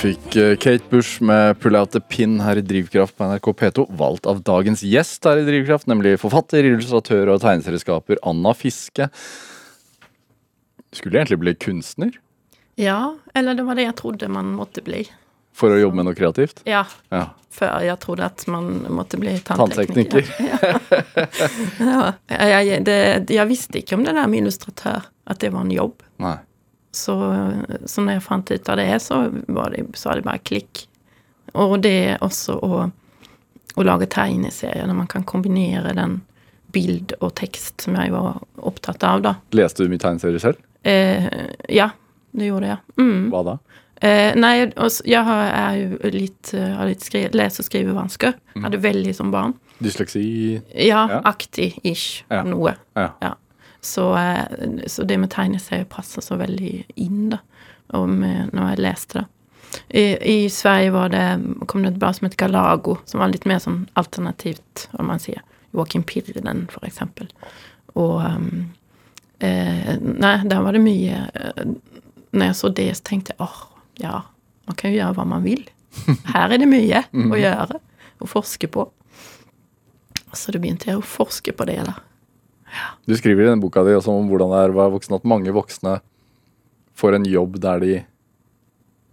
fikk eh, Kate Bush med 'Pull Out The Pin' her i Drivkraft på NRK P2. Valgt av dagens gjest her i Drivkraft, nemlig forfatter, illustratør og tegneserieskaper Anna Fiske. Skulle egentlig bli kunstner Ja, eller det var det jeg trodde man måtte bli. for å jobbe med noe kreativt. Ja, Ja. før jeg trodde at man måtte bli tanntekniker. Tanntekniker. Ja. Jeg, jeg, det, jeg visste ikke om det der med illustratør, at det var en jobb. Nei. Så, så når jeg fant ut av det, så var det, så var det bare klikk. Og det er også å, å lage tegneserier, når man kan kombinere den bild og tekst som jeg var opptatt av, da. Leste du mye tegneserier selv? Eh, ja, det gjorde jeg. Mm. Hva da? Eh, nei, jeg har, er jo litt, eh, har litt skri lese- og skrivevansker. Hadde veldig som barn. Dysleksi? Ja, Ja. aktig-ish. Ja. Noe. Ja. Ja. Så, eh, så det med tegneserier passer så veldig inn, da. Med, når jeg leste det. I, I Sverige var det, kom det et blad som het Galago, som var litt mer sånn alternativt, om man sier. Joakim Pirden, for eksempel. Og um, eh, Nei, der var det mye eh, Når jeg så det, så tenkte jeg åh, ja, man kan jo gjøre hva man vil. Her er det mye å gjøre. Å forske på. Så da begynte jeg å forske på det, da. Du skriver i den boka di også om hvordan det er å være voksen, at mange voksne får en jobb der de,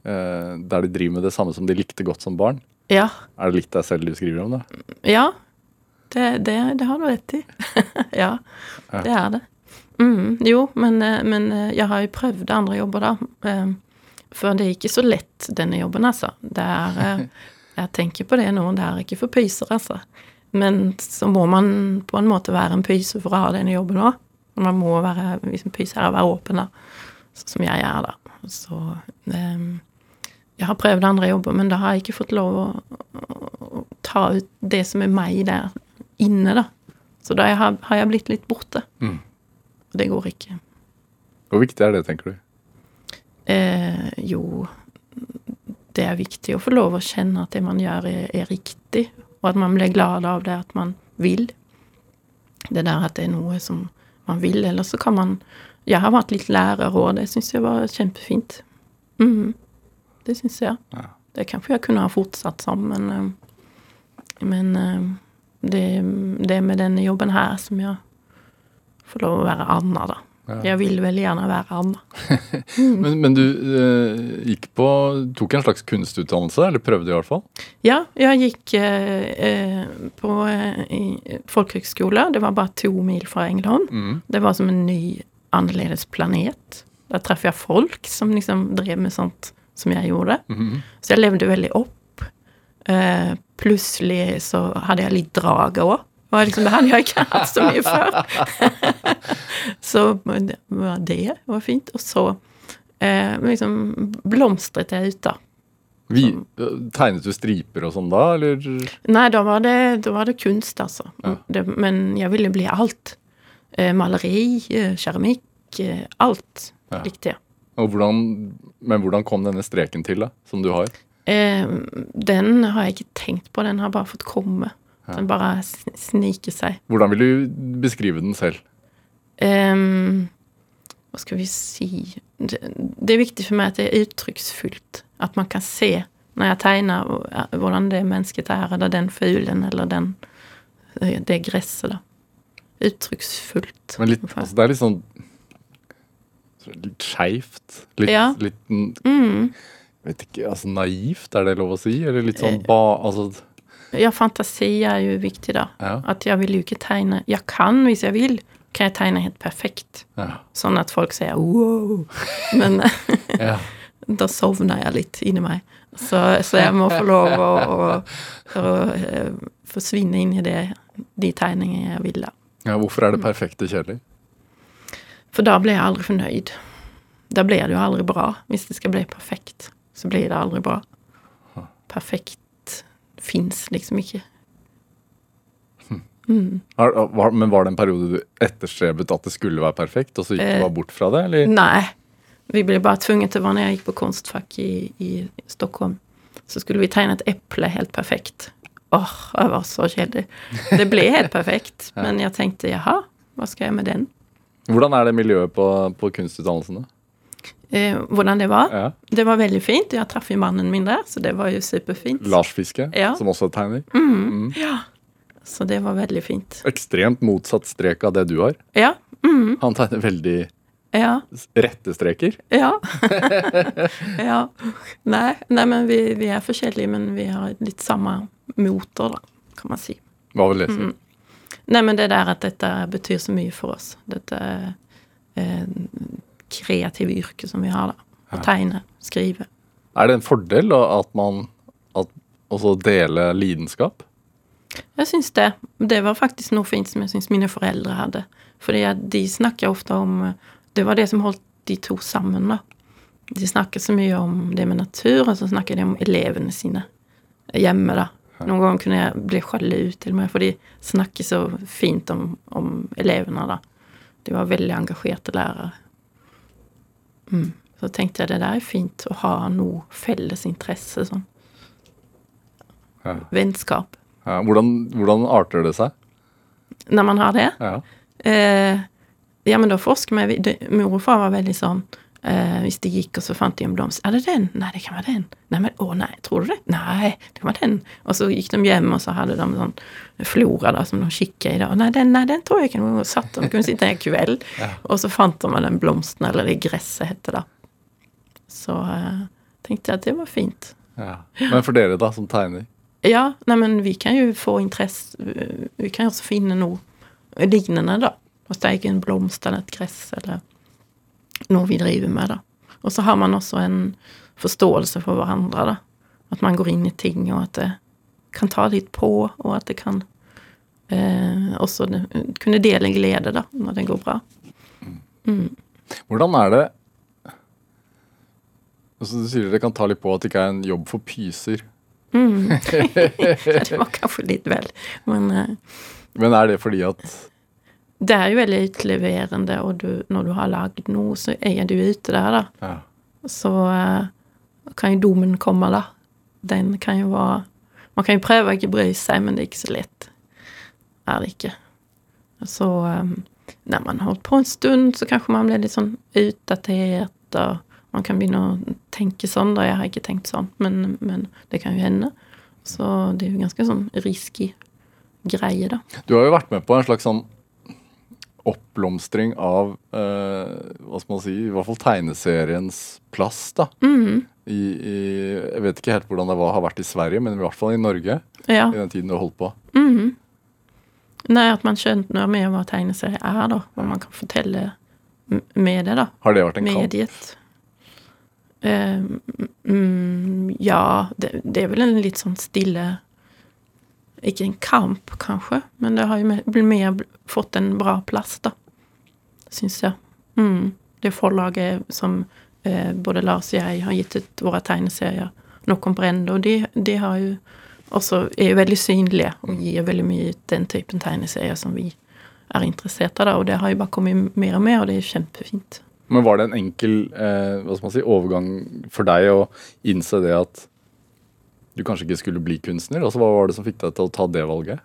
eh, der de driver med det samme som de likte godt som barn. Ja. Er det litt deg selv du skriver om, da? Ja, det, det, det har du rett i. ja, Ja. det er det. Mm, jo, men, eh, men eh, jeg har jo prøvd andre jobber, da. For det er ikke så lett, denne jobben, altså. Det er Jeg tenker på det nå, det er ikke for pyser, altså. Men så må man på en måte være en pyse for å ha denne jobben òg. Man må være hvis en pyse er å være åpen, da. Sånn som jeg er, da. Så eh, jeg har prøvd andre jobber, men da har jeg ikke fått lov å, å ta ut det som er meg der inne, da. Så da har, har jeg blitt litt borte. Mm. Og det går ikke. Hvor viktig er det, tenker du? Eh, jo, det er viktig å få lov å kjenne at det man gjør, er, er riktig, og at man blir glad av det, at man vil. Det der at det er noe som man vil, eller så kan man Jeg har vært litt lærer òg, det syns jeg var kjempefint. Mm. Det syns jeg. Ja. Det kanskje jeg kunne ha fortsatt som, men, eh, men eh, det, det med denne jobben her som jeg får lov å være Anna, da. Ja. Jeg vil veldig gjerne være Anna. Men, men du eh, gikk på Tok en slags kunstutdannelse, eller prøvde i hvert fall? Ja, jeg gikk eh, eh, på eh, folkehøgskole. Det var bare to mil fra England. Mm. Det var som en ny, annerledes planet. Der traff jeg folk som liksom drev med sånt som jeg gjorde. Mm. Så jeg levde veldig opp. Eh, plutselig så hadde jeg litt drag òg. Og liksom, det hadde jeg ikke hatt så mye før. så det var det var fint. Og så eh, liksom blomstret jeg ut, da. Vi, tegnet du striper og sånn da, eller? Nei, da var det, da var det kunst, altså. Ja. Det, men jeg ville bli alt. Eh, maleri, eh, keramikk, eh, alt Ja. likte jeg. Hvordan, men hvordan kom denne streken til, da, som du har? Eh, den har jeg ikke tenkt på, den har bare fått komme. Den bare sniker seg. Hvordan vil du beskrive den selv? Um, hva skal vi si det, det er viktig for meg at det er uttrykksfullt. At man kan se når jeg tegner hvordan det mennesket er, eller den fuglen, eller den, eh, det gresset, da. Uttrykksfullt. Men litt, altså, det er litt sånn Litt skeivt. Litt, Ja. litt mm, vet ikke, altså naivt, er det lov å si? Eller litt Eh. sånn ba... Altså, Ja, fantasi er jo viktig, da. ja. At jeg vil jo ikke tegne Jeg kan, hvis jeg vil, kan jeg tegne helt perfekt. ja. Sånn at folk sier wow. Men ja. da sovner jeg litt inni meg. Så, så jeg må få lov å, å, å å forsvinne inn i det, de tegningene jeg vil. da. ja hvorfor er det perfekte kjedelig? For da blir jeg aldri fornøyd. Da blir det jo aldri bra. Hvis det skal bli perfekt, så blir det aldri bra. Perfekt fins liksom ikke. Mm. Har, var, men var det en periode du etterstrebet at det skulle være perfekt, og så gikk du Eh, bare bort fra det, eller? Nei. Vi ble bare tvunget til, når jeg gikk på konstfakk i, i Stockholm, så skulle vi tegne et eple helt perfekt. Åh, det var så kjedelig. Det ble helt perfekt, men jeg tenkte jaha, hva skal jeg med den? Hvordan er det miljøet på, på kunstutdannelsene? Eh, hvordan det var? Ja. Det var veldig fint. Jeg traff mannen min der, så det var jo superfint. Lars Fiske, Ja. som også er tegner. Mm. Ja. Så det var veldig fint. Ekstremt motsatt strek av det du har. Ja. Mm. Han tegner veldig Ja. rette streker. Ja. ja. Nei, nei, men vi, vi er forskjellige, men vi har litt samme motor, da, kan man si. Hva vil det si? Mm. Nei, men det der at dette betyr så mye for oss. Dette eh, kreative yrket som vi har, da. Å tegne, skrive. Er det en fordel da, at man at også dele lidenskap? Jeg syns det. Det var faktisk noe fint som jeg syns mine foreldre hadde. Fordi de snakker ofte om Det var det som holdt de to sammen, da. de snakker så mye om det med natur, og så snakker de om elevene sine hjemme, da. Noen ganger kunne jeg bli sjalu til og med, for de snakker så fint om, om elevene, da. De var veldig engasjerte lærere. Mm. Så tenkte jeg det der er fint å ha noe felles interesse, sånn. Ja. Vennskap. Ja, hvordan, hvordan arter det seg? Når man har det. Ja. Eh, ja, men da forsker vi Mor og far var veldig sånn eh, Hvis de gikk, og så fant de en blomst. Er det den? Nei, det kan være den. Nei, men å nei, tror du det? Nei, det kan være den. Og så gikk de hjem, og så hadde de sånn flora da, som de kikket i. da. Nei, den, nei, den tror jeg ikke noe satt De kunne sitte en kveld, og så fant de den blomsten, eller det gresset heter det. Så uh, tenkte jeg at det var fint. Ja. Men for dere, da, som tegner? Ja, nei, men vi kan jo få interesse Vi kan jo også finne noe lignende, da. Hos deg en blomst eller et gress eller noe vi driver med, da. Og så har man også en forståelse for hverandre, da. At man går inn i ting, og at det kan ta litt på, og at det kan eh, også det, kunne dele glede, da, når det går bra. Hvordan er det altså, Du sier det kan ta litt på at det ikke er en jobb for pyser. Ja, det var kanskje litt vel, men eh, Men er det fordi at det er jo veldig utleverende, og du, når du har lagd noe, så er du ute der, da. ja. så eh, kan jo domen komme, da. Den kan jo være Man kan jo prøve å ikke bry seg, men det er ikke så lett. Er det ikke. Så eh, når man har holdt på en stund, så kanskje man blir litt sånn utdatert, og man kan begynne å tenke sånn, da. Jeg har ikke tenkt sånn, men, men det kan jo hende. Så det er jo ganske sånn risky greie, da. Du har jo vært med på en slags sånn oppblomstring av eh, hva skal man si, i hvert fall tegneseriens plass, da. Mhm. I, i, jeg vet ikke helt hvordan det var, har vært i Sverige, men i hvert fall i Norge. Ja. I den tiden du holdt på. Mhm. Nei, at man skjønner noe mer hva tegneserie er, da. Hva man kan fortelle med det, da. Har det vært en kamp? Mediet. Eh, mm, ja, det, det er vel en litt sånn stille Ikke en kamp, kanskje, men det har jo mer, fått en bra plass, da. Syns jeg. Mm. Det forlaget som eh, både Lars og jeg har gitt ut våre tegneserier, No Comprendo, de, de har jo også er jo veldig synlige og gir veldig mye ut den typen tegneserier som vi er interessert av, da, og det har jo bare kommet mer og mer, og det er kjempefint. Men var det en enkel eh, hva skal man si, overgang for deg å innse det at du kanskje ikke skulle bli kunstner? Altså, hva var det som fikk deg til å ta det valget?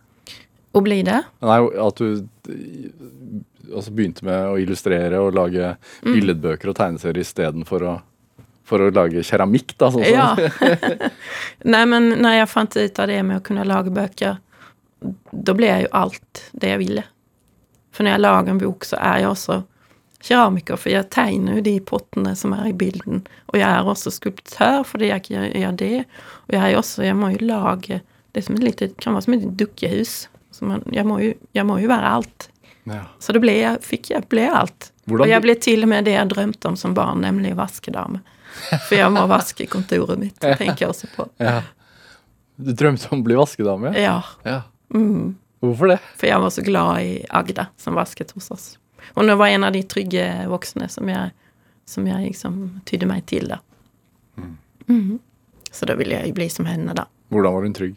Å bli det? Nei, At du altså, begynte med å illustrere og lage Mm. billedbøker og tegneserier istedenfor å for å lage keramikk, da. Sånn Ja. Nei, men når jeg fant ut av det med å kunne lage bøker, da ble jeg jo alt det jeg ville. For når jeg lager en bok, så er jeg også keramiker, for jeg tegner jo de pottene som er i bilden. Og jeg er også skulptør fordi jeg ikke gjør det. Og jeg også Jeg må jo lage Det lite, kan være som et dukkehus. Så man, jeg, må jo, jeg må jo være alt. Ja. Så det ble jeg, fikk jeg ble alt. Hvordan og jeg ble til og med det jeg drømte om som barn, nemlig vaskedame. For jeg må vaske kontoret mitt, tenker jeg også på. Ja. Du drømte om å bli vaskedame? Ja, Ja. mm. Hvorfor det? for jeg var så glad i Agda, som vasket hos oss. Hun var en av de trygge voksne som jeg, som jeg liksom tydde meg til, da. Mhm. Så da ville jeg bli som henne, da. Hvordan var hun trygg?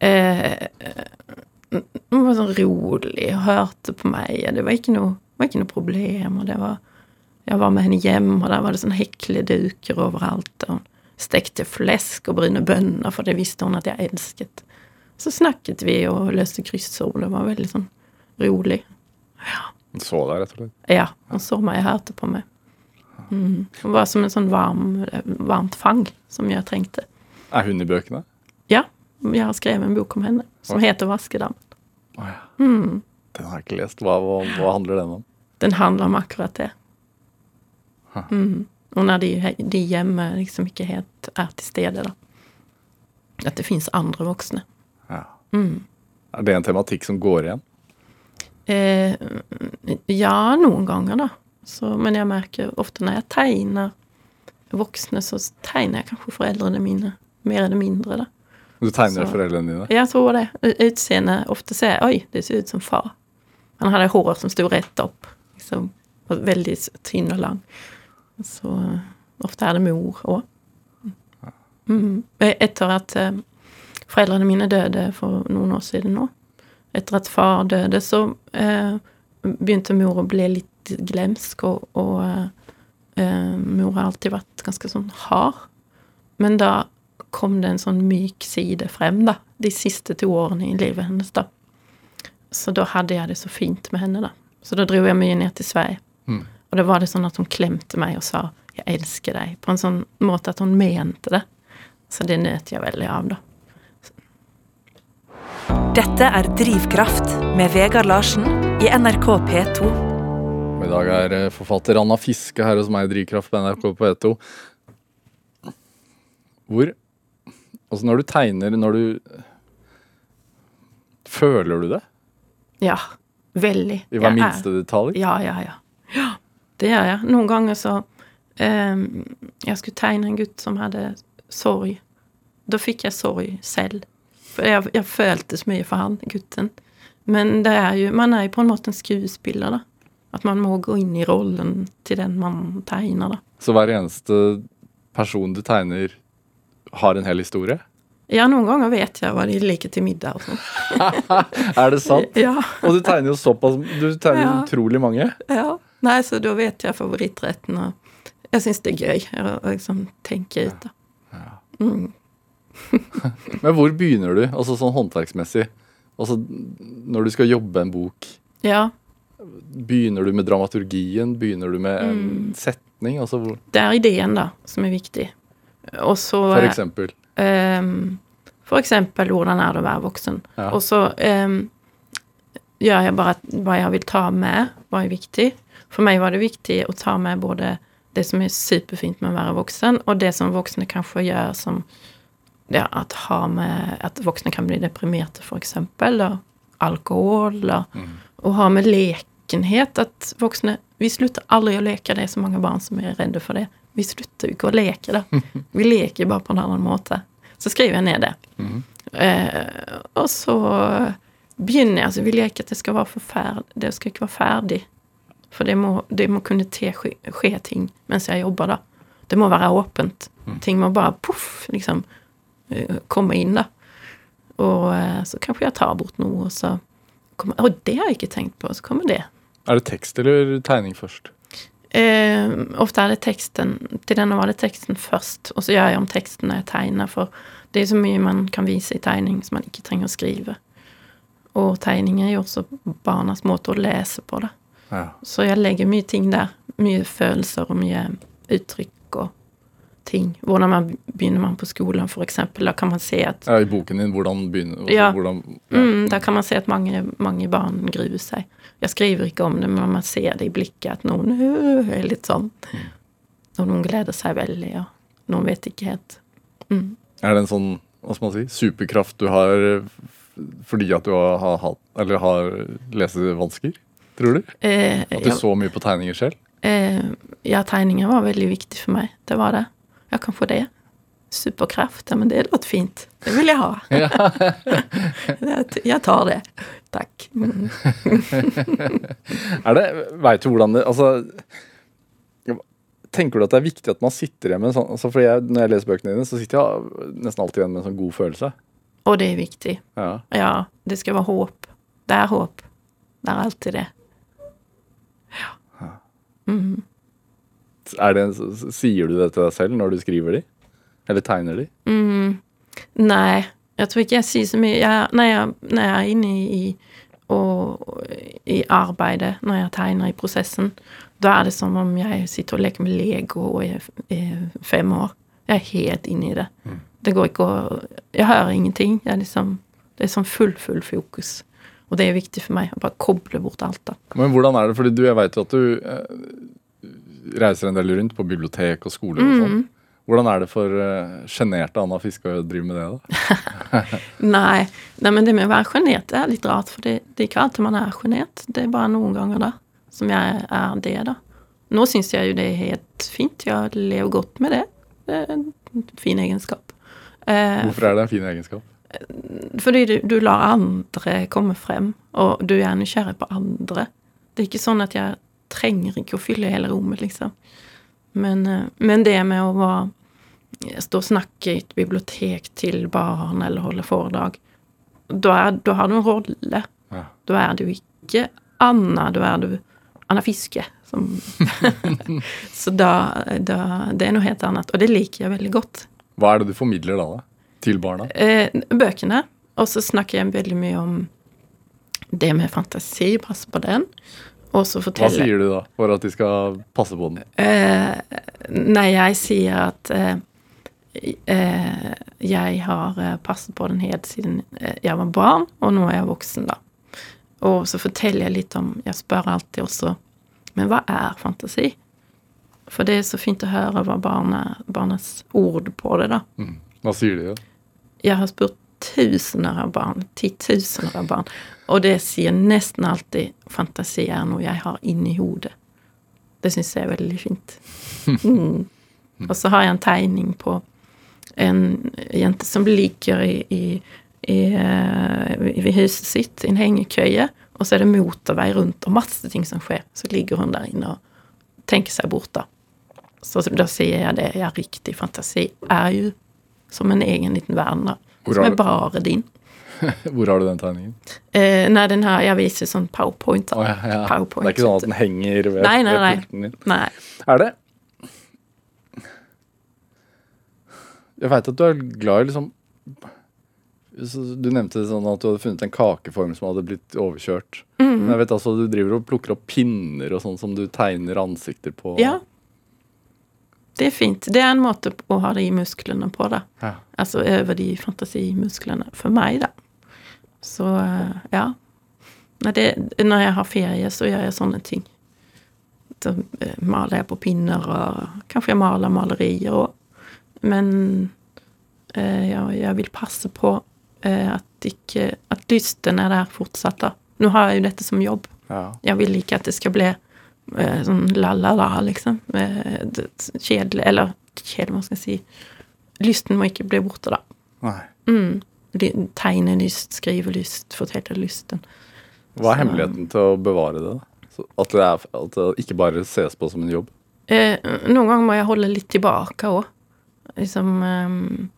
Eh, eh, hun var sånn rolig hørte på meg. og Det var ikke noe, var ikke noe problem. og det var Jeg var med henne hjem, og der var det sånn hekleduker overalt. og Hun stekte flesk og brune bønner, for det visste hun at jeg elsket. Så snakket vi og løste kryssord. Det var veldig sånn rolig. Hun så deg, rett og slett. Ja, hun så meg og hørte på meg. Mm. Hun var som en sånn varm, varmt fang som jeg trengte. Er hun i bøkene? Ja, jeg har skrevet en bok om henne som heter 'Vaskedamen'. Oh, ja. Mm. Den har jeg ikke lest. Hva, hva, hva handler den om? Den handler om akkurat det. Huh. Mm. Og når de, de hjemme liksom ikke helt er til stede, da. At det fins andre voksne. Ja. Mm. Er det en tematikk som går igjen? Eh, ja, noen ganger, da. Så, men jeg merker ofte når jeg tegner voksne, så tegner jeg kanskje foreldrene mine mer eller mindre, da. Du tegner Så- foreldrene dine? Jeg tror det. Utseendet ofte ser jeg Oi, det ser ut som far. Han hadde hår som sto rett opp. Liksom, og veldig tynn og lang. Så Ofte er det mor òg. Mm. Etter at eh, foreldrene mine døde for noen år siden nå, etter at far døde, så eh, begynte mor å bli litt glemsk, og, og eh, mor har alltid vært ganske sånn hard. Men da kom det en sånn myk side frem, da, de siste to årene i livet hennes, da. Så da hadde jeg det så fint med henne, da. Så da dro jeg mye ned til Sverige. Mm. Og da var det sånn at hun klemte meg og sa 'jeg elsker deg', på en sånn måte at hun mente det. Så det nøt jeg veldig av, da. Dette er Drivkraft med Vegard Larsen i NRK P2. Og I dag er eh, forfatter Anna Fiske her hos meg i Drivkraft på NRK på E2. Hvor Altså, når du tegner, når du Føler du det? Ja. Veldig. I hver Jeg er- minste detalj? Ja, ja, ja. Ja, det gjør jeg. Noen ganger så um, Jeg skulle tegne en gutt som hadde sorg. Da fikk jeg sorg selv. For jeg, jeg følte så mye for han, gutten. Men det er jo, man er jo på en måte en skuespiller, da. At man må gå inn i rollen til den man tegner, da. Så hver eneste person du tegner, har en hel historie? Ja, noen ganger vet jeg hva de liker til middag og sånn. Er det sant? Ja, Og du tegner jo såpass Du tegner Ja. utrolig mange. ja. Nei, så da vet jeg favorittretten, og jeg syns det er gøy å liksom tenke ut, da. Mm. Men hvor begynner du, altså sånn håndverksmessig? Altså når du skal jobbe en bok, Ja. begynner du med dramaturgien? Begynner du med en Mm. setning? Altså hvor, Det er ideen, da, som er viktig. Og så for eksempel. Um, For eksempel hvordan er det å være voksen. Ja. Og så um, gjør jeg bare hva jeg vil ta med, hva er viktig. For meg var det viktig å ta med både det som er superfint med å være voksen, og det som voksne kanskje gjør som ja, at, ha med, at voksne kan bli deprimerte, eksempel. Da. Alkohol. Da. Og ha med lekenhet. At voksne Vi slutter aldri å leke. Det er så mange barn som er redde for det. Vi slutter ikke å leke, da. Vi leker bare på en annen måte. Så skriver jeg ned det. Eh, og så begynner jeg. Altså, vil jeg ikke at det skal være. Det skal ikke være ferdig. For det må, det må kunne te, skje, skje ting mens jeg jobber, da. Det må være åpent. Ting må bare poff, liksom komme inn, da. Og eh, så kanskje jeg tar bort noe, og så kommer Å, det har jeg ikke tenkt på. Så kommer det. Er det tekst eller tegning først? Eh, ofte er det teksten Til denne var det teksten først, og så gjør jeg om teksten når jeg tegner, for det er så mye man kan vise i tegning som man ikke trenger å skrive. Og tegning er jo også barnas måte å lese på, da. Ja. Så jeg legger mye ting der. Mye følelser og mye uttrykk og ting. Hvordan man begynner man på skolen, eksempel. Da kan man se at Ja, I boken din, hvordan begynner altså, Ja. hvordan, Mm, da kan man se at mange, mange barn gruer seg. Jeg skriver ikke om det, men man ser det i blikket at noen øh, er litt sånn. Og noen gleder seg veldig, og noen vet ikke helt. Mm. Er det en sånn hva skal man si, superkraft du har fordi at du har, har, hatt- eller har lesevansker? Tror du? Eh, At du ja, så mye på tegninger selv? eh, ja, tegninger var veldig viktig for meg. Det var det. Ja, kan få det. Superkraft, ja, men det låter fint. Det vil jeg ha. Jeg tar det. Takk. Mm. Er det, Veit du hvordan det, altså Tenker du at det er viktig at man sitter igjen med en sånn altså For jeg, Når jeg leser bøkene dine, så sitter jeg nesten alltid igjen med en sånn god følelse. Og det er viktig. Ja. Ja, det skal være håp. Det er håp. Det er alltid det. Er det, en- sier du det til deg selv når du skriver de? Eller tegner de? Mm. Nei, jeg tror ikke jeg sier så mye. Jeg, når, jeg, når jeg er inne i, og, i arbeidet, når jeg tegner i prosessen, da er det som om jeg sitter og leker med Lego og jeg er fem år. Jeg er helt inne i det. Det går ikke å Jeg hører ingenting. Jeg er liksom, det er sånn full, full fokus. Og det er viktig for meg å bare koble bort alt, da. Men hvordan er det? Fordi du, jeg vet jo at du eh, reiser en del rundt på bibliotek og skoler og sånn. Hvordan er det for uh, Anna Fiske å drive med det, da? Nei, nei, men det med å være sjenert er litt rart, for det, det er ikke alltid man er sjenert. Det er bare noen ganger da som jeg er det, da. Nå syns jeg jo det er helt fint. Jeg lever godt med det. Det er en fin egenskap. Eh, Hvorfor er det en fin egenskap? fordi du, du lar andre komme frem, og du er nysgjerrig på andre. Det er ikke sånn at jeg trenger ikke å fylle hele rommet, liksom. Men, eh, men det med å være, stå og snakke i et bibliotek til barn eller holde foredrag, da, er, da har du en rolle. Ja. Da er du ikke Anna, da er du Anna Fiske. Som så da, da Det er noe helt annet. Og det liker jeg veldig godt. Hva er det du formidler da, da? Til barna? Eh, bøkene. Og så snakker jeg veldig mye om det med fantasi, passe på den. Og så Hva sier du da, for at de skal passe på den? Eh, nei, jeg sier at eh, eh, jeg har eh, passet på den helt siden eh, jeg var barn, og nå er jeg voksen, da. Og så forteller jeg litt om Jeg spør alltid også Men hva er fantasi? For det er så fint å høre hva barnet, barnets ord på det, da. Hva sier de da? Jeg har spurt tusener av barn, titusener av barn, og det sier nesten alltid fantasi er noe jeg har inni hodet. Det syns jeg er veldig fint. Mm. Og så har jeg en tegning på en jente som ligger i, i, i, i huset sitt i en hengekøye, og så er det motorvei rundt og masse ting som skjer. Så ligger hun der inne og tenker seg bort, da. Så da sier jeg det, ja, riktig fantasi er jo som en egen liten verden, da. Som er bare din. Hvor har du den tegningen? Eh, nei, den her, jeg viser sånn powerpoint. Å, ja, ja. PowerPoint. Det er ikke sånn at den henger ved, Nei, nei, ved nei. pulten din? Nei. Er det? Jeg veit at du er glad i liksom Du nevnte sånn at du hadde funnet en kakeform som hadde blitt overkjørt. Mm. Men jeg vet altså du driver og plukker opp pinner og sånn som du tegner ansikter på. Ja. Det er fint. Det er en måte å ha det i musklene på, da. Ja. Altså øve de fantasimusklene. For meg, da. Så eh, ja. Nei, det, når jeg har ferie, så gjør jeg sånne ting. Da eh, maler jeg på pinner, og kanskje jeg maler malerier òg. Men eh, ja, jeg vil passe på eh, at ikke At lysten er der fortsatt, da. Nå har jeg jo dette som jobb. Ja. Jeg vil ikke at det skal bli eh, sånn la-la-la, liksom. Eh, Kjedelig Eller kjedelig, hva skal jeg si. Lysten må ikke bli borte, da. Nei. Mm. Ly- Tegnelyst, skrivelyst, fortellerlysten. Hva er hemmeligheten til å bevare det? At, det er, at det ikke bare ses på som en jobb? Eh, noen ganger må jeg holde litt tilbake òg. Liksom ehm,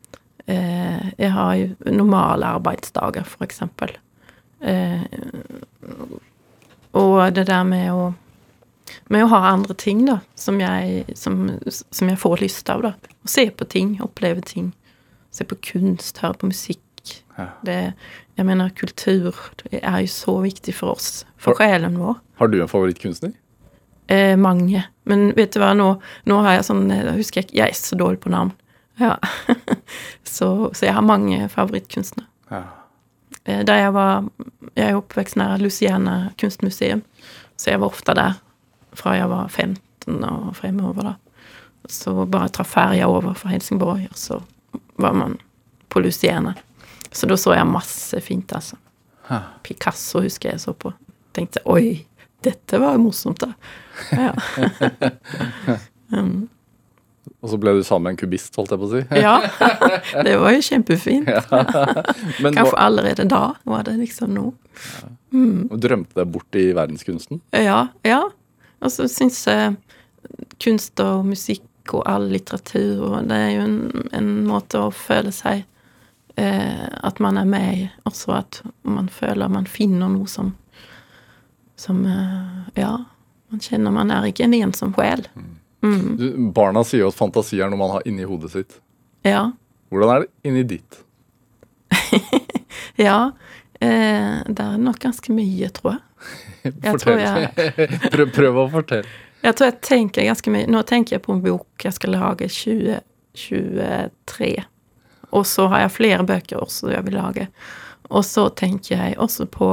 eh, Jeg har jo normale arbeidsdager, for eksempel. Eh, og det der med å med å ha andre ting, da, som jeg, som, som jeg får lyst av, da. Å se på ting, oppleve ting. Se på kunst, høre på musikk. Ja. Det, jeg mener, kultur er jo så viktig for oss. For sjelen vår. Har du en favorittkunstner? Eh, mange. Men vet du hva, nå, nå har jeg sånn jeg Husker jeg Jeg er så dårlig på navn. Ja. så, så jeg har mange favorittkunstnere. Ja. Eh, da jeg var Jeg er oppvekst nær Luciana kunstmuseum, så jeg var ofte der fra jeg var 15 og fremover, da. Så bare ta ferja over fra Helsingborg, og så var man på Luciana. Så da så jeg masse fint, altså. Hæ. Picasso husker jeg så på. Tenkte oi, dette var morsomt, da. Ja. um. Og så ble du sammen med en kubist, holdt jeg på å si. ja. Det var jo kjempefint. Men Kanskje allerede da var det liksom noe. drømte deg bort i verdenskunsten? Ja, ja. Og så syns jeg kunst og musikk og all litteratur og Det er jo en, en måte å føle seg At man er med. Også at man føler man finner noe som Som eh, Ja. Man kjenner man er ikke en ensom sjel. Mm, Du, barna sier jo at fantasi er noe man har inni hodet sitt. ja. Hvordan er det inni ditt? Ja. Eh, det er nok ganske mye, tror jeg. Jeg tror jeg prøv, prøv å fortelle. Jeg tror jeg tenker ganske mye Nå tenker jeg på en bok jeg skal lage 2023. Og så har jeg flere bøker også jeg vil lage. Og så tenker jeg også på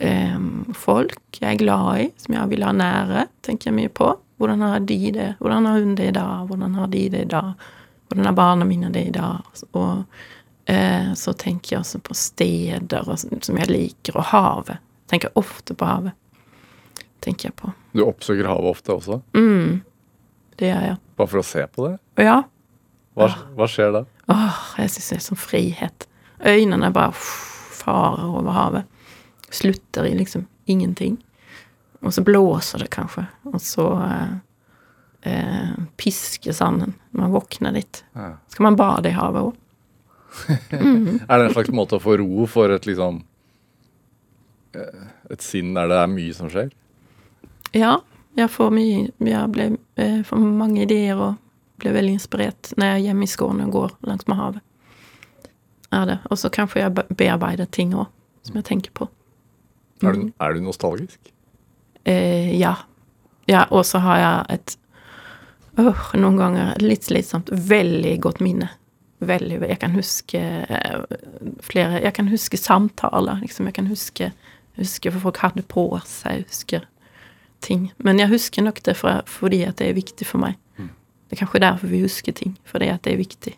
um, folk jeg er glad i, som jeg vil ha nære. tenker jeg mye på. Hvordan har de det? Hvordan har hun det i dag? Hvordan har de det i dag? Hvordan har barna mine det i dag? Og uh, så tenker jeg også på steder og, som jeg liker, og havet. Tenker ofte på havet. Tenker jeg på. Du oppsøker havet ofte også, Mm, det gjør jeg. bare for å se på det. Ja, Hva, hva skjer da? åh, jeg syns det er sånn frihet. Øynene bare farer over havet. Slutter i liksom ingenting. Og så blåser det kanskje, og så eh, eh, piskesanden. Man våkner litt. Ja. Skal man bade i havet òg? Er det en slags måte å få ro for et liksom eh, Et sinn der det er mye som skjer? Ja, jeg får mye Jeg ble, eh, får mange ideer og ble veldig inspirert når jeg er hjemme i Skåne og går langs med havet. Er det. Og så kanskje jeg be- bearbeider ting òg, som jeg tenker på. Er, du, er du nostalgisk? Eh, ja. ja. Og så har jeg et øh, Noen ganger litt slitsomt, veldig godt minne. Veldig, jeg kan huske eh, flere Jeg kan huske samtaler. Liksom. Jeg kan huske, huske hva folk hadde på seg. Jeg husker ting. Men jeg husker nok det for, fordi at det er viktig for meg. Det er kanskje derfor vi husker ting. Fordi at det er viktig.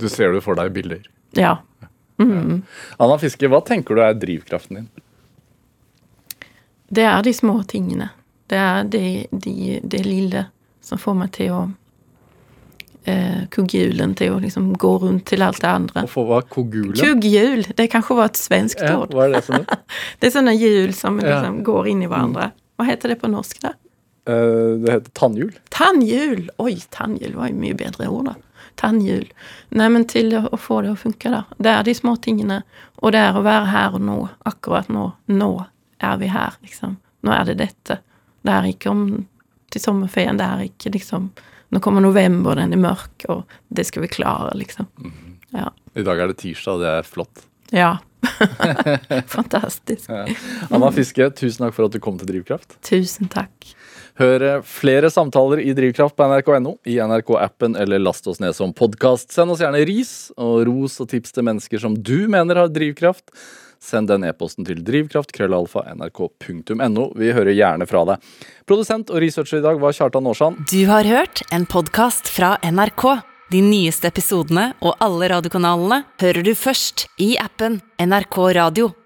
Du ser det for deg i bilder. Ja. Mm. Anna Fiske, hva tenker du er drivkraften din? Det er de små tingene. Det er det, de, det lille som får meg til å eh, Kugghjulen til å liksom gå rundt til alt det andre. Å få hva? Kogule? Kugghjul, det kanskje var et svenskt Ja, ord. hva er det for noe? Det er sånne hjul som Ja. liksom går inn i hverandre. Hva heter det på norsk? da? Eh, det heter tannhjul. Tannhjul! Oi, tannhjul var jo mye bedre ord, da. Tannhjul. Nei, men til å, få det å funke, da. Det er de små tingene. Og det er å være her og nå. Akkurat nå. Nå er vi her, liksom. Nå er det dette. Det er ikke om til sommerferien. Det er ikke liksom Nå kommer november, den er mørk, og det skal vi klare, liksom. Ja. I dag er det tirsdag, det er flott. Ja. Fantastisk. Ja. Anna Fiske, tusen takk for at du kom til Drivkraft. Tusen takk. Hør flere samtaler i Drivkraft på nrk.no, i NRK-appen eller last oss ned som podkast. Send oss gjerne ris og ros og tips til mennesker som du mener har drivkraft. Send den e-posten til drivkraft.krøllalfa.nrk.no. Vi hører gjerne fra deg. Produsent og researcher i dag var Kjartan Aarsand. Du har hørt en podkast fra NRK. De nyeste episodene og alle radiokanalene hører du først i appen NRK Radio.